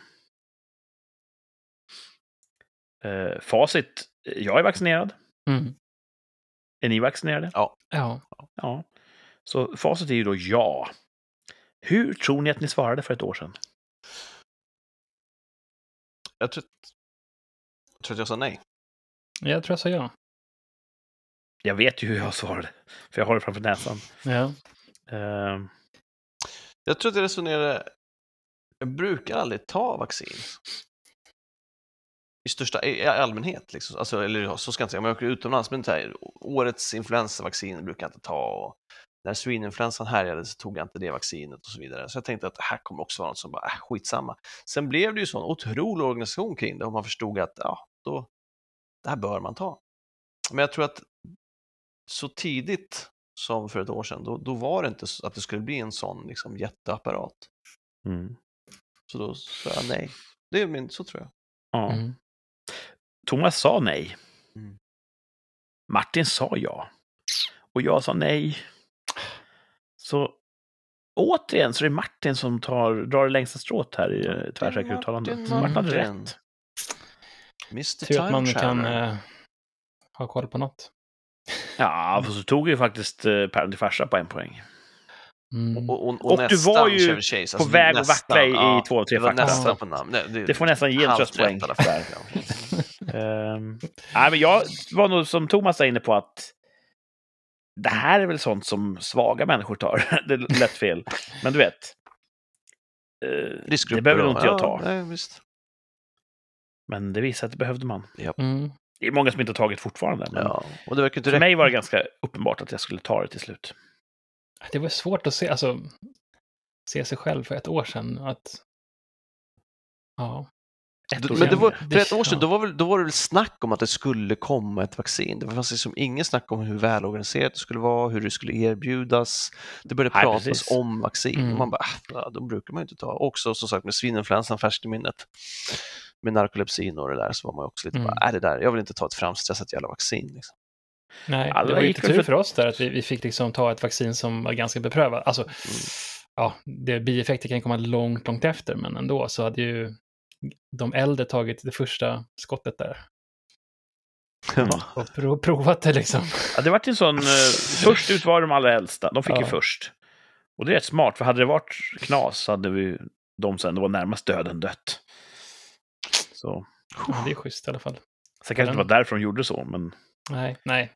Eh, facit, jag är vaccinerad. Mm. Är ni vaccinerade? Ja. Ja. Så facit är ju då ja. Hur tror ni att ni svarade för ett år sedan? Jag tror, jag tror att jag sa nej. Jag tror jag sa ja. Jag vet ju hur jag svarade, för jag har det framför näsan. Ja. Ehm, jag tror att jag resonerade... Jag brukar aldrig ta vaccin. I största i allmänhet. Liksom. Alltså, eller så ska jag inte säga, om jag åker utomlands, men här, årets influensavaccin brukar jag inte ta. Och när svininfluensan härjade så tog jag inte det vaccinet och så vidare. Så jag tänkte att det här kommer också vara något som bara, äh, skitsamma. Sen blev det ju sån otrolig organisation kring det och man förstod att ja, då, det här bör man ta. Men jag tror att så tidigt som för ett år sedan, då, då var det inte så att det skulle bli en sån liksom, jätteapparat. mm. Så då sa jag nej. Det är min, så tror jag. ja. Mm. Thomas sa nej. Mm. Martin sa ja. Och jag sa nej. Så återigen så är det Martin som tar, drar det längsta strået här i eh, tvärsäkra uttalandet. Martin. Martin hade rätt. Mr. Tur att man kan eh, ha koll på något. Ja, för så tog ju faktiskt eh, till farsa på en poäng. Mm. Och, och, och, Och du var ju Chevy Chase. på väg att nästan, vackla i- i ja, två och tre Det fakta. nästan på namn. Nej, Det får nästan ge en tröstpoäng. fall. Ehm, nej, men jag var nog som Thomas var inne på att det här är väl sånt som svaga människor tar. det är lätt fel. Men du vet. eh, Riskgrupper det behöver nog inte jag Ja, ta. Nej, visst. Men det visar att det behövde man. Mm. Det är många som inte har tagit fortfarande. Men Ja. Och det verkar inte för mig var det ganska uppenbart att jag skulle ta det till slut. Det var svårt att se, alltså, se sig själv för ett år sedan. Att, ja. Ett Men det var, för ett år sedan då var, väl, då var det väl snack om att det skulle komma ett vaccin. Det fanns liksom ingen snack om hur välorganiserat det skulle vara, hur det skulle erbjudas. Det började Nej, pratas precis. om vaccin Mm. man bara, "Ah, de brukar man ju inte ta. Också som sagt med svininfluensan färskt i minnet. Med narkolepsin och det där så var man också lite Mm. bara, är det där, jag vill inte ta ett framstressat jävla vaccin. Liksom. Nej, Alla det var lite tur för- oss där att vi, vi fick liksom ta ett vaccin som var ganska beprövat. Alltså, ja, det, bieffekter kan komma långt, långt efter, men ändå så hade ju de äldre tagit det första skottet där Mm. och prov, provat det liksom. Ja, det vart en sån... Eh, först ut var de allra äldsta. De fick ju Ja. först. Och det är rätt smart, för hade det varit knas så hade vi de sen, det var närmast döden dött. Så. Ja, det är schysst i alla fall. Sen kanske det var därför de gjorde så, men Nej, nej.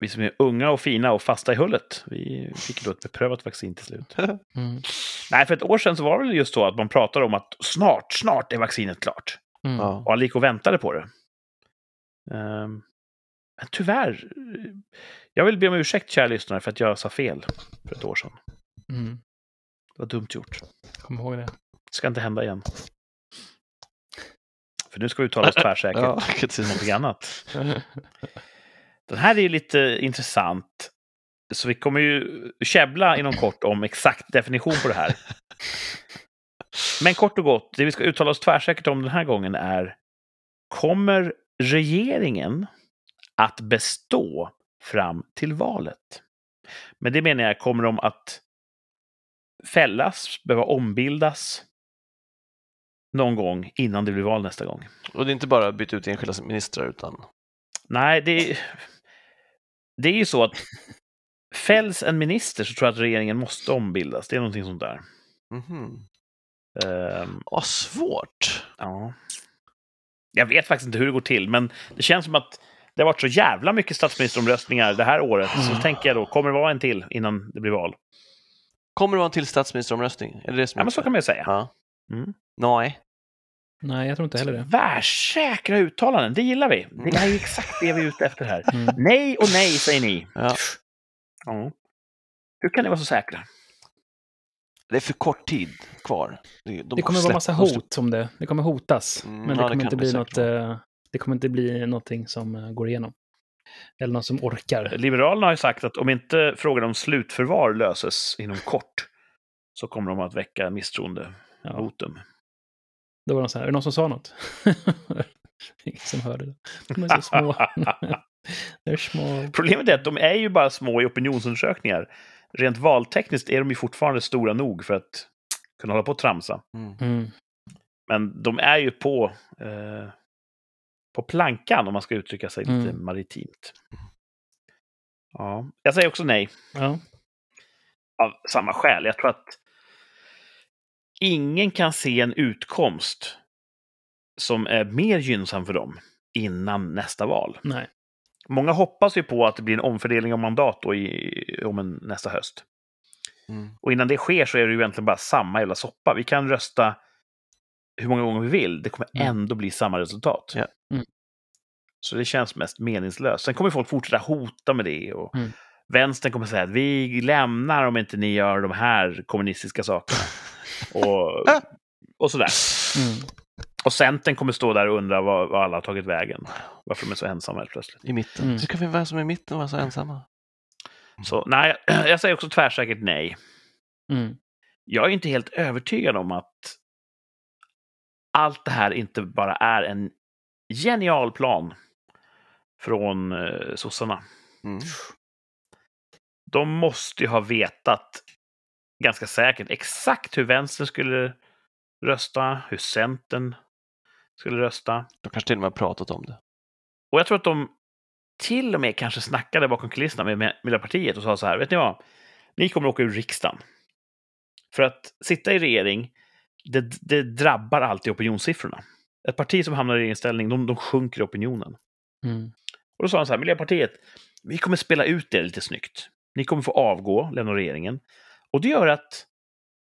Vi som är unga och fina och fasta i hullet, vi fick då ett beprövat vaccin till slut. Mm. Nej, för ett år sedan så var det väl just så att man pratade om att snart, snart är vaccinet klart. Mm. Och alla gick och väntade på det. Ehm, men tyvärr, jag vill be om ursäkt, kära lyssnare, för att jag sa fel för ett år sedan. Mm. Det var dumt gjort. Kom ihåg det. Det ska inte hända igen. För nu ska vi uttala oss tvärsäkert. Ja, till någonting annat. Den här är ju lite intressant. Så vi kommer ju käbbla inom kort om exakt definition på det här. Men kort och gott, det vi ska uttala oss tvärsäkert om den här gången är Kommer regeringen att bestå fram till valet? Men det menar jag, kommer de att fällas, behöva ombildas någon gång innan det blir val nästa gång? Och det är inte bara byta ut enskilda ministrar utan Nej, det är, det är ju så att fälls en minister så tror jag att regeringen måste ombildas. Det är någonting sånt där. Mhm. Ehm, Vad svårt. ja. Jag vet faktiskt inte hur det går till, men det känns som att det har varit så jävla mycket statsministeromröstningar det här året. Så Mm. tänker jag då, kommer det vara en till innan det blir val? Kommer det vara en till statsministeromröstning? Är det det som Ja, men så kan man ju säga. Ja. Mm. Nej. Nej, jag tror inte heller det. Tvärsäkra uttalanden, det gillar vi. Det är exakt det vi är ute efter här. Mm. Nej och nej, säger ni. Ja. Ja. Hur kan ni vara så säkra? Det är för kort tid kvar. De Det kommer vara massa hot om det. Det kommer hotas. Mm, men ja, det det kommer kan inte det bli något... eh, Det kommer inte bli någonting som eh, går igenom. Eller någon som orkar. Liberalerna har ju sagt att om inte frågan om slutförvar löses inom kort så kommer de att väcka misstroendevotum. Ja, då var de så här, är det någon som sa något? Ingen som hörde det. De är så små. They're small. Problemet är att de är ju bara små i opinionsundersökningar. Rent valtekniskt är de ju fortfarande stora nog för att kunna hålla på och tramsa. Mm. Mm. Men de är ju på, eh, på plankan om man ska uttrycka sig lite Mm. maritimt. Ja, jag säger också nej. Ja. av samma skäl. Jag tror att ingen kan se en utkomst som är mer gynnsam för dem innan nästa val. Nej. Många hoppas ju på att det blir en omfördelning av mandat då i, om en, nästa höst. Mm. Och innan det sker så är det ju egentligen bara samma jävla soppa. Vi kan rösta hur många gånger vi vill. Det kommer Mm. ändå bli samma resultat. Ja. Mm. Så det känns mest meningslöst. Sen kommer folk fortsätta hota med det. Och Mm. Vänstern kommer säga att vi lämnar om inte ni gör de här kommunistiska sakerna. och, och sådär. Mm. Och Centern kommer stå där och undra vad, vad alla har tagit vägen. Varför de är så ensamma helt plötsligt. I mitten. Mm. Så kan vi vara som är i mitten och vara så ensamma. Så nej, jag säger också tvärsäkert nej. Mm. jag är inte helt övertygad om att allt det här inte bara är en genial plan från eh, sossarna. Mm. De måste ju ha vetat ganska säkert exakt hur vänstern skulle rösta, hur centern skulle rösta. De kanske till och med pratat om det. Och jag tror att de till och med kanske snackade bakom kulisserna med Miljöpartiet och sa så här, vet ni vad? Ni kommer åka ur riksdagen. För att sitta i regering, det, det drabbar alltid opinionssiffrorna. Ett parti som hamnar i regeringsställning, de, de sjunker i opinionen. Mm. Och då sa han så här, Miljöpartiet, vi kommer spela ut er lite snyggt. Ni kommer få avgå, lämna regeringen. Och det gör att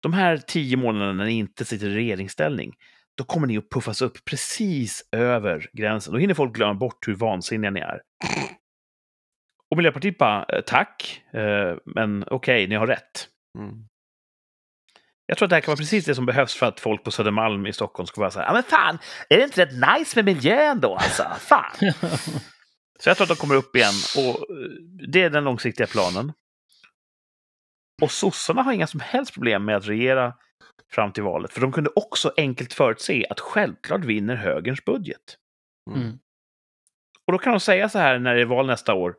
de här tio månaderna när ni inte sitter i regeringsställning, då kommer ni att puffas upp precis över gränsen. Då hinner folk glömma bort hur vansinniga ni är. Och Miljöpartiet bara, eh, tack, eh, men okej, ni har rätt. Mm. Jag tror att det här kan vara precis det som behövs för att folk på Södermalm i Stockholm ska vara så här, ja men fan, är det inte rätt nice med miljön då alltså? Fan! Så jag tror att de kommer upp igen och eh, det är den långsiktiga planen. Och sossarna har inga som helst problem med att regera fram till valet, för de kunde också enkelt förutse att självklart vinner högerns budget. Mm. Och då kan de säga så här när det är val nästa år.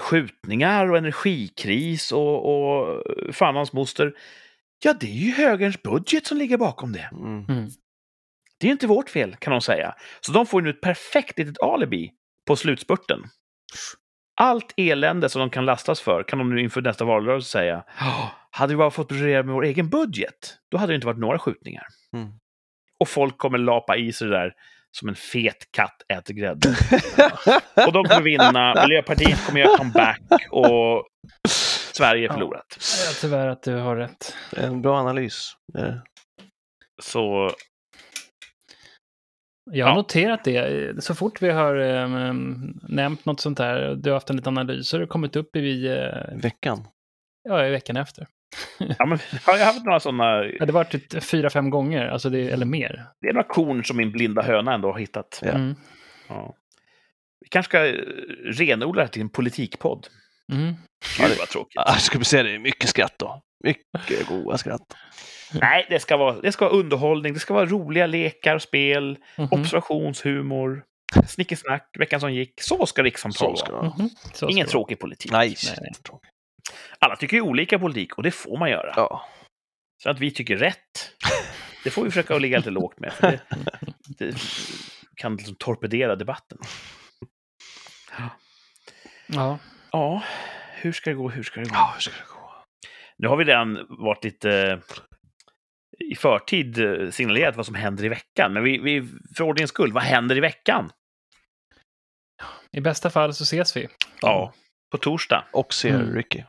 Skjutningar och energikris och, och fan hans moster. Ja, det är ju högerns budget som ligger bakom det. Mm. Mm. Det är inte vårt fel, kan de säga. Så de får nu ett perfekt litet alibi på slutspurten. Allt elände som de kan lastas för kan de nu inför nästa valrörelse säga. "Ja, Hade vi bara fått regera med vår egen budget, då hade det inte varit några skjutningar. Mm. Och folk kommer lapa i sig det där som en fet katt äter grädde. och de kommer vinna, Miljöpartiet kommer göra comeback och Sverige är förlorat. Ja, tyvärr att du har rätt. En bra analys. Så Jag har Ja. noterat det. Så fort vi har um, nämnt något sånt där, du har haft en liten analys, så har det kommit upp i, uh, Veckan. ja, i veckan efter. ja, men, har jag haft några sådana, Ja, det var typ fyra, fem gånger, alltså det, eller mer. det är några korn som min blinda höna ändå har hittat. Ja. Mm. Ja. Vi kanske ska eh, renodla det här till en politikpodd. Mm. Gud det- vad tråkigt. Ska vi säga det, mycket skratt då. Mycket goda skratt. Nej, det ska, vara, det ska vara underhållning, det ska vara roliga lekar, spel, Mhm. observationshumor, snickesnack, veckan som gick. Så ska rikssamtal Så ska vara. Så ska Ingen det tråkig politik. Nej, Nej. Alla tycker ju olika politik och det får man göra. Ja. Så att vi tycker rätt, det får vi försöka att ligga lite lågt med. För det, det kan liksom torpedera debatten. vara. Ja. Ja, hur ska det gå? Hur ska det gå? ja, hur ska det gå? Nu har vi redan varit lite i förtid eh, signalerat vad som händer i veckan. Men vi, vi, för ordningens skull, vad händer i veckan? I bästa fall så ses vi. Ja, på torsdag. Och ser Mm. Ricky.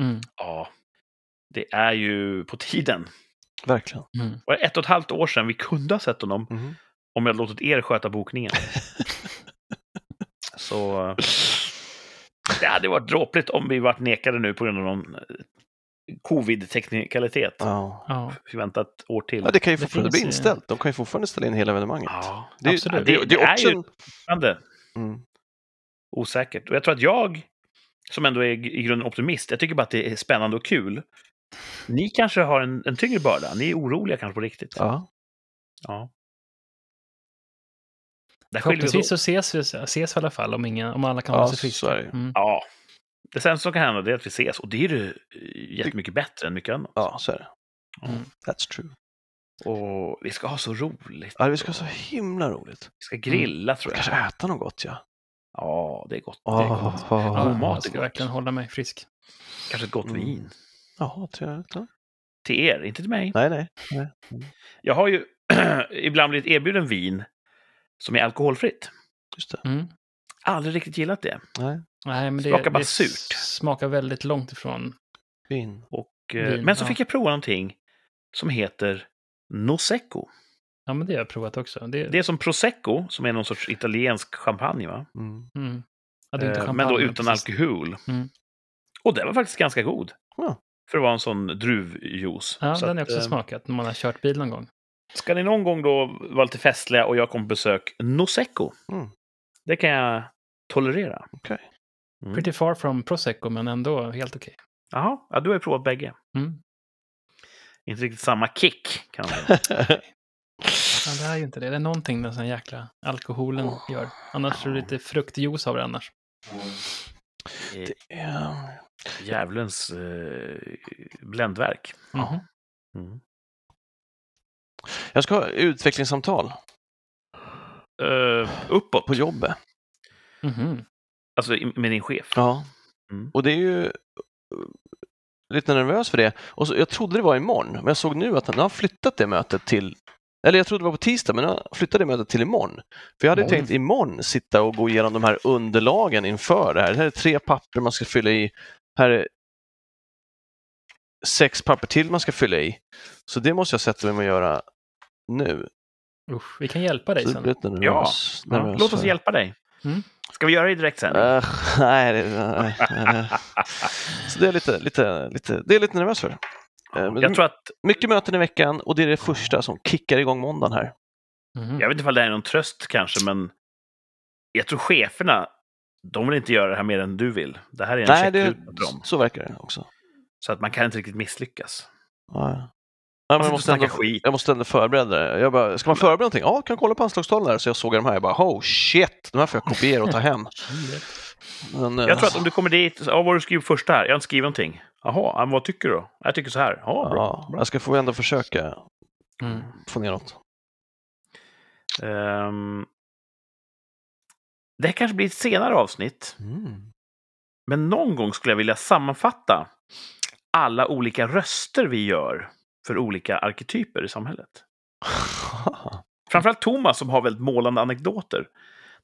Mm. Ja, det är ju på tiden. Verkligen. Mm. Det var ett och ett halvt år sedan vi kunde ha sett honom Mhm. om jag hade låtit er sköta bokningen. Så eh, det hade varit dråpligt om vi varit nekade nu på grund av någon eh, covid-teknikalitet. Ja. Ja, ett år till. ja, det kan ju fortfarande bli inställt. De kan ju fortfarande ställa in hela evenemanget. Ja, det, är, absolut. det, det, det är också ju- en... spännande. Mm. Osäkert. Och jag tror att jag, som ändå är i grunden optimist, jag tycker bara att det är spännande och kul. Ni kanske har en, en tyngre börda. Ni är oroliga kanske på riktigt. Ja. Ja. Där förhoppningsvis så ses vi, ses vi i alla fall om, ingen, om alla kan Ja, hålla sig så friska. Mm. Ja. Det sämsta som kan hända det är att vi ses. Och det är ju jättemycket bättre än mycket annat. ja, så är det. Mm. That's true. Och vi ska ha så roligt. Ja, vi ska ha så himla roligt. Vi ska grilla tror jag. Kanske äta något gott, ja. Ja, det är gott. Det är Oh, gott. Ja, God mat jag ska verkligen hålla mig frisk. Kanske ett gott Mm. vin. Jaha, trevligt. Ja. Till er, inte till mig. Nej, nej. Jag har ju ibland blivit erbjuden vin som är alkoholfritt. Just det. Mm. Aldrig riktigt gillat det. Nej, Nej, men det, Smakar bara det surt. smakar väldigt långt ifrån. vin. Och, eh, Vin, men så ja. fick jag prova någonting som heter Nosecco. Ja, men det har jag provat också. Det, Det är som prosecco, som är någon sorts italiensk champagne. Va? Mm. mm. ja, inte Eh, champagne, men då utan precis. alkohol. Mm. Och den var faktiskt ganska god. Ja. För att vara en sån druvjuice. Ja, Så den har jag också eh, smakat när man har kört bil någon gång. Ska ni någon gång då vara lite festliga och jag kommer på besök, Nosecco. Mm. Det kan jag tolerera. Okej. Mm. Pretty far from prosecco, men ändå helt okej. Jaha, ja, du har ju provat bägge. Mm. Inte riktigt samma kick, kan man säga. Ja, det är ju inte det. Det är någonting den här jäkla alkoholen gör. Annars är det lite fruktjuice av det annars. Eh, Ja. Djävulens eh, bländverk. Mhm. Mm. Jag ska ha utvecklingssamtal Eh, uppåt, på jobbet. Mhm. alltså med din chef. Ja. Mm. Och det är ju uh, lite nervös för det. Och så, jag trodde det var imorgon, men jag såg nu att han har flyttat det mötet till eller jag trodde det var på tisdag, men jag flyttade det mötet till imorgon. För jag hade Oj. tänkt imorgon sitta och gå igenom de här underlagen inför det här. Det här är tre papper man ska fylla i. Här är sex papper till man ska fylla i. Så det måste jag sätta mig med att göra nu. Usch, vi kan hjälpa dig sen. blir lite nervös. Ja, nervös Låt oss för- hjälpa dig. Ska vi göra det i direkt sen? Eh, nej, det, nej. eh. Så det är lite, lite, lite, det är lite nervös för. Men Jag tror att, Mycket möten i veckan och det är det första som kickar igång måndagen här. Mhm. jag vet inte om det är någon tröst kanske, men jag tror cheferna, de vill inte göra det här mer än du vill. Det här är en Nej, checkruta för dem. så verkar det också. Så att man kan inte riktigt misslyckas. Ja. Ja, men jag, och måste ändå, skit. jag måste ändå förbereda det. Jag bara, ska man förbereda någonting? Ja, kan kolla på anslagstavlan där. Så jag såg de här. Jag bara, oh shit, de här får jag kopiera och ta hem. Men, eh, Jag tror att om du kommer dit, ja, vad har du skrivit först här? Jag har inte skrivit någonting. Jaha, ja, vad tycker du då? Jag tycker så här. Ja, bra. ja, jag ska få ändå försöka Mm. få ner något. Ehm, det här kanske blir ett senare avsnitt, Mm. men någon gång skulle jag vilja sammanfatta alla olika röster vi gör för olika arketyper i samhället. Framförallt Thomas som har väldigt målande anekdoter.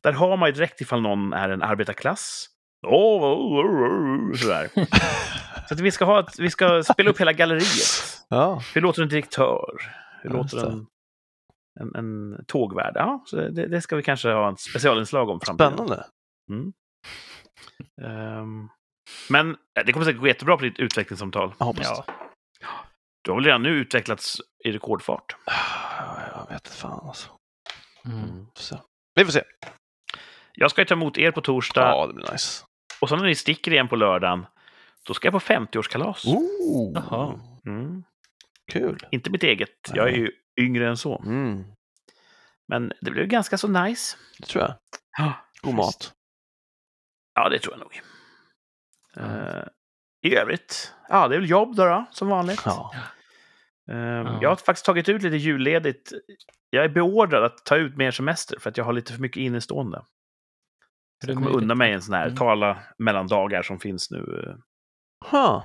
Där har man ju direkt ifall någon är en arbetarklass. Oh, oh, oh, sådär. Så att vi ska, ha ett, vi ska spela upp hela galleriet. ja, Hur låter en direktör? Hur Ja, låter en, en, en tågvärd? Ja, så det, det ska vi kanske ha en specialinslag om framtiden. spännande. Ehm, men eh, det kommer säkert gå jättebra på ditt utvecklingssamtal. Jag hoppas Ja. Du har väl redan nu utvecklats i rekordfart? Ja, Jag vet inte fan alltså. Mm. Får se. Vi får se. Jag ska ju ta emot er på torsdag Ja, det blir nice. och så när ni sticker igen på lördagen, då ska jag på 50-årskalas. Ooh, Jaha. Mm. Kul. Inte mitt eget, jag är ju yngre än så. Mm, Men det blev ganska så nice. det tror jag. Ja, God mat. Ja, det tror jag nog. Eh, I övrigt, ja, det är väl jobb då, då som vanligt. Ja. Eh, Ja. Jag har faktiskt tagit ut lite julledigt. Jag är beordrad att ta ut mer semester för att jag har lite för mycket innestående. Så det jag kommer möjligt? undan mig en sån här Mm. tala mellan dagar som finns nu. Huh.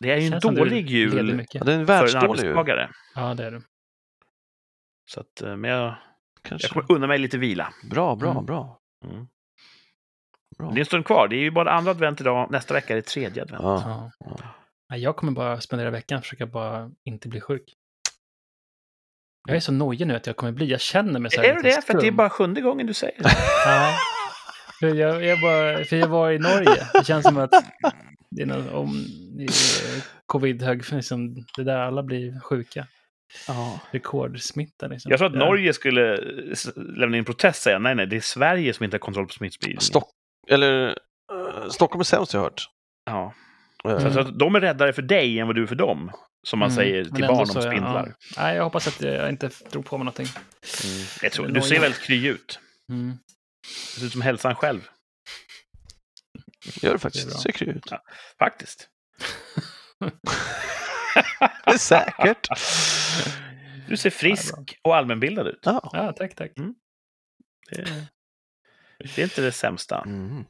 Det är ju en som du dålig jul. Ja, det är en för en arbetstagare. Ja, det är det. Så att, eh, men jag, Kanske. jag kommer undan mig lite vila. Bra, bra, Mm. bra. Mm. bra. Det är en stund kvar. Det är ju bara andra advent idag. Nästa vecka är det tredje advent. Ja. Ja. Jag kommer bara spendera veckan och försöka bara inte bli sjuk. Jag är så nojig nu att jag kommer bli. Jag känner mig så här Är du det? För att det är bara sjunde gången du säger det. Ja. För jag, jag, bara, för jag var i Norge. Det känns som att det är någon, om det är covid hög, liksom, det där alla blir sjuka. Ja. Rekordsmitta liksom. Jag tror att. Norge skulle lämna in protest och säga nej, nej, det är Sverige som inte har kontroll på smittspridningen. Stock... Eller... eh, Stockholm är sämst jag har hört. Ja. Eh, Så, så att de är räddare för dig än vad du är för dem. Som man Mm, säger till barn så, om ja, spindlar. Ja. Nej, jag hoppas att jag inte drog på mig någonting. Mm. Jag tror, du ser väldigt kry ut. Mm. Du ser ut som hälsan själv. Gör det faktiskt. Det är. Ser kry ut. Ja. Faktiskt. Det är säkert. Du ser frisk och allmänbildad ut. Ja. Ja, tack, tack. Det, det är inte det sämsta. Mm.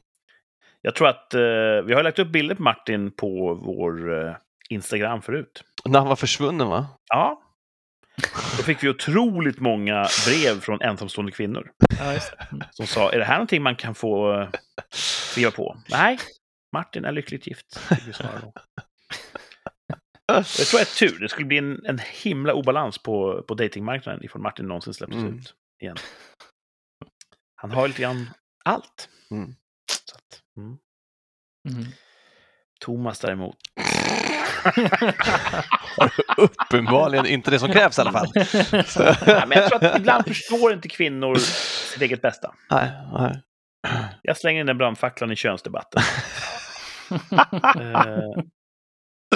Jag tror att eh, vi har lagt upp bilder på Martin på vår eh, Instagram förut. När han var försvunnen va? Ja. Då fick vi otroligt många brev från ensamstående kvinnor Ja, det. Mm. som sa, är det här någonting man kan få eh, skriva på? Nej, Martin är lyckligt gift. svara då. Jag tror att tur. Det skulle bli en, en himla obalans på, på datingmarknaden ifall Martin någonsin släpptes Mm. ut igen. Han har lite grann allt. Mm. Mm. Mm. Thomas däremot. Uppenbarligen inte det som krävs i alla fall. Ja, men jag tror att ibland förstår inte kvinnor sitt eget bästa. Nej, nej. Jag slänger in den brandfacklan i könsdebatten. Eh,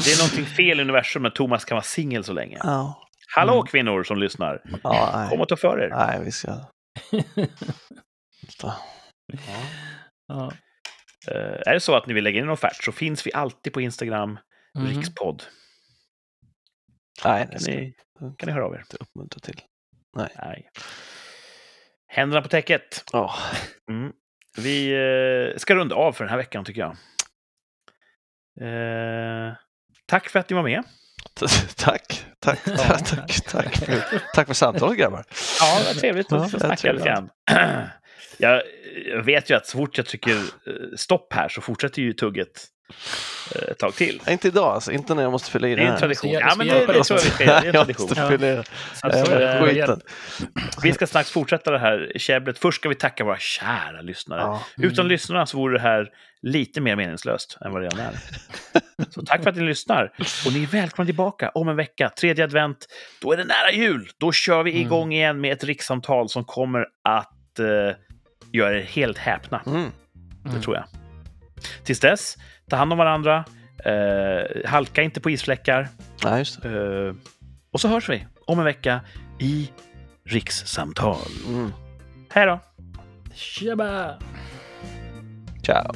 det är någonting fel i universum när Thomas kan vara singel så länge. Ja. Hallå Mm. kvinnor som lyssnar! Ja, Kom nej. och ta för er! nej, vi ska... ja. Eh, är det så att ni vill lägga in en offert så finns vi alltid på Instagram, Mm. rikspodd. Nej, Kan ni, kan ni höra av er? inte uppmuntra till. Nej. Händerna på täcket. Ja. Mm. Vi eh, ska runda av för den här veckan tycker jag. Eh, tack för att ni var med. Tack, tack, tack, tack, tack, för, tack för samtalet grabbar. Ja, det var trevligt Ja, att var snacka lite grann. Jag, jag vet ju att så fort jag trycker eh, stopp här så fortsätter ju tugget eh, ett tag till. Inte idag alltså, inte när jag måste fylla i Det det är en här. tradition. Vi ska- Ja, men det, det tror jag vi ska göra. Det är en jag måste fylla i skiten. vi ska strax fortsätta det här käbblet. Först ska vi tacka våra kära lyssnare. Ja. Utan Mm. lyssnarna så vore det här lite mer meningslöst än vad det redan är. Så tack för att ni lyssnar. Och ni är välkomna tillbaka om en vecka, tredje advent. Då är det nära jul. Då kör vi Mm. igång igen med ett rikssamtal som kommer att eh, göra er helt häpna. Mm. Det tror jag. Tills dess, ta hand om varandra. Eh, halka inte på isfläckar. Det. Eh, och så hörs vi om en vecka i rikssamtal. Mm. Hej då! Tjaba! Ciao.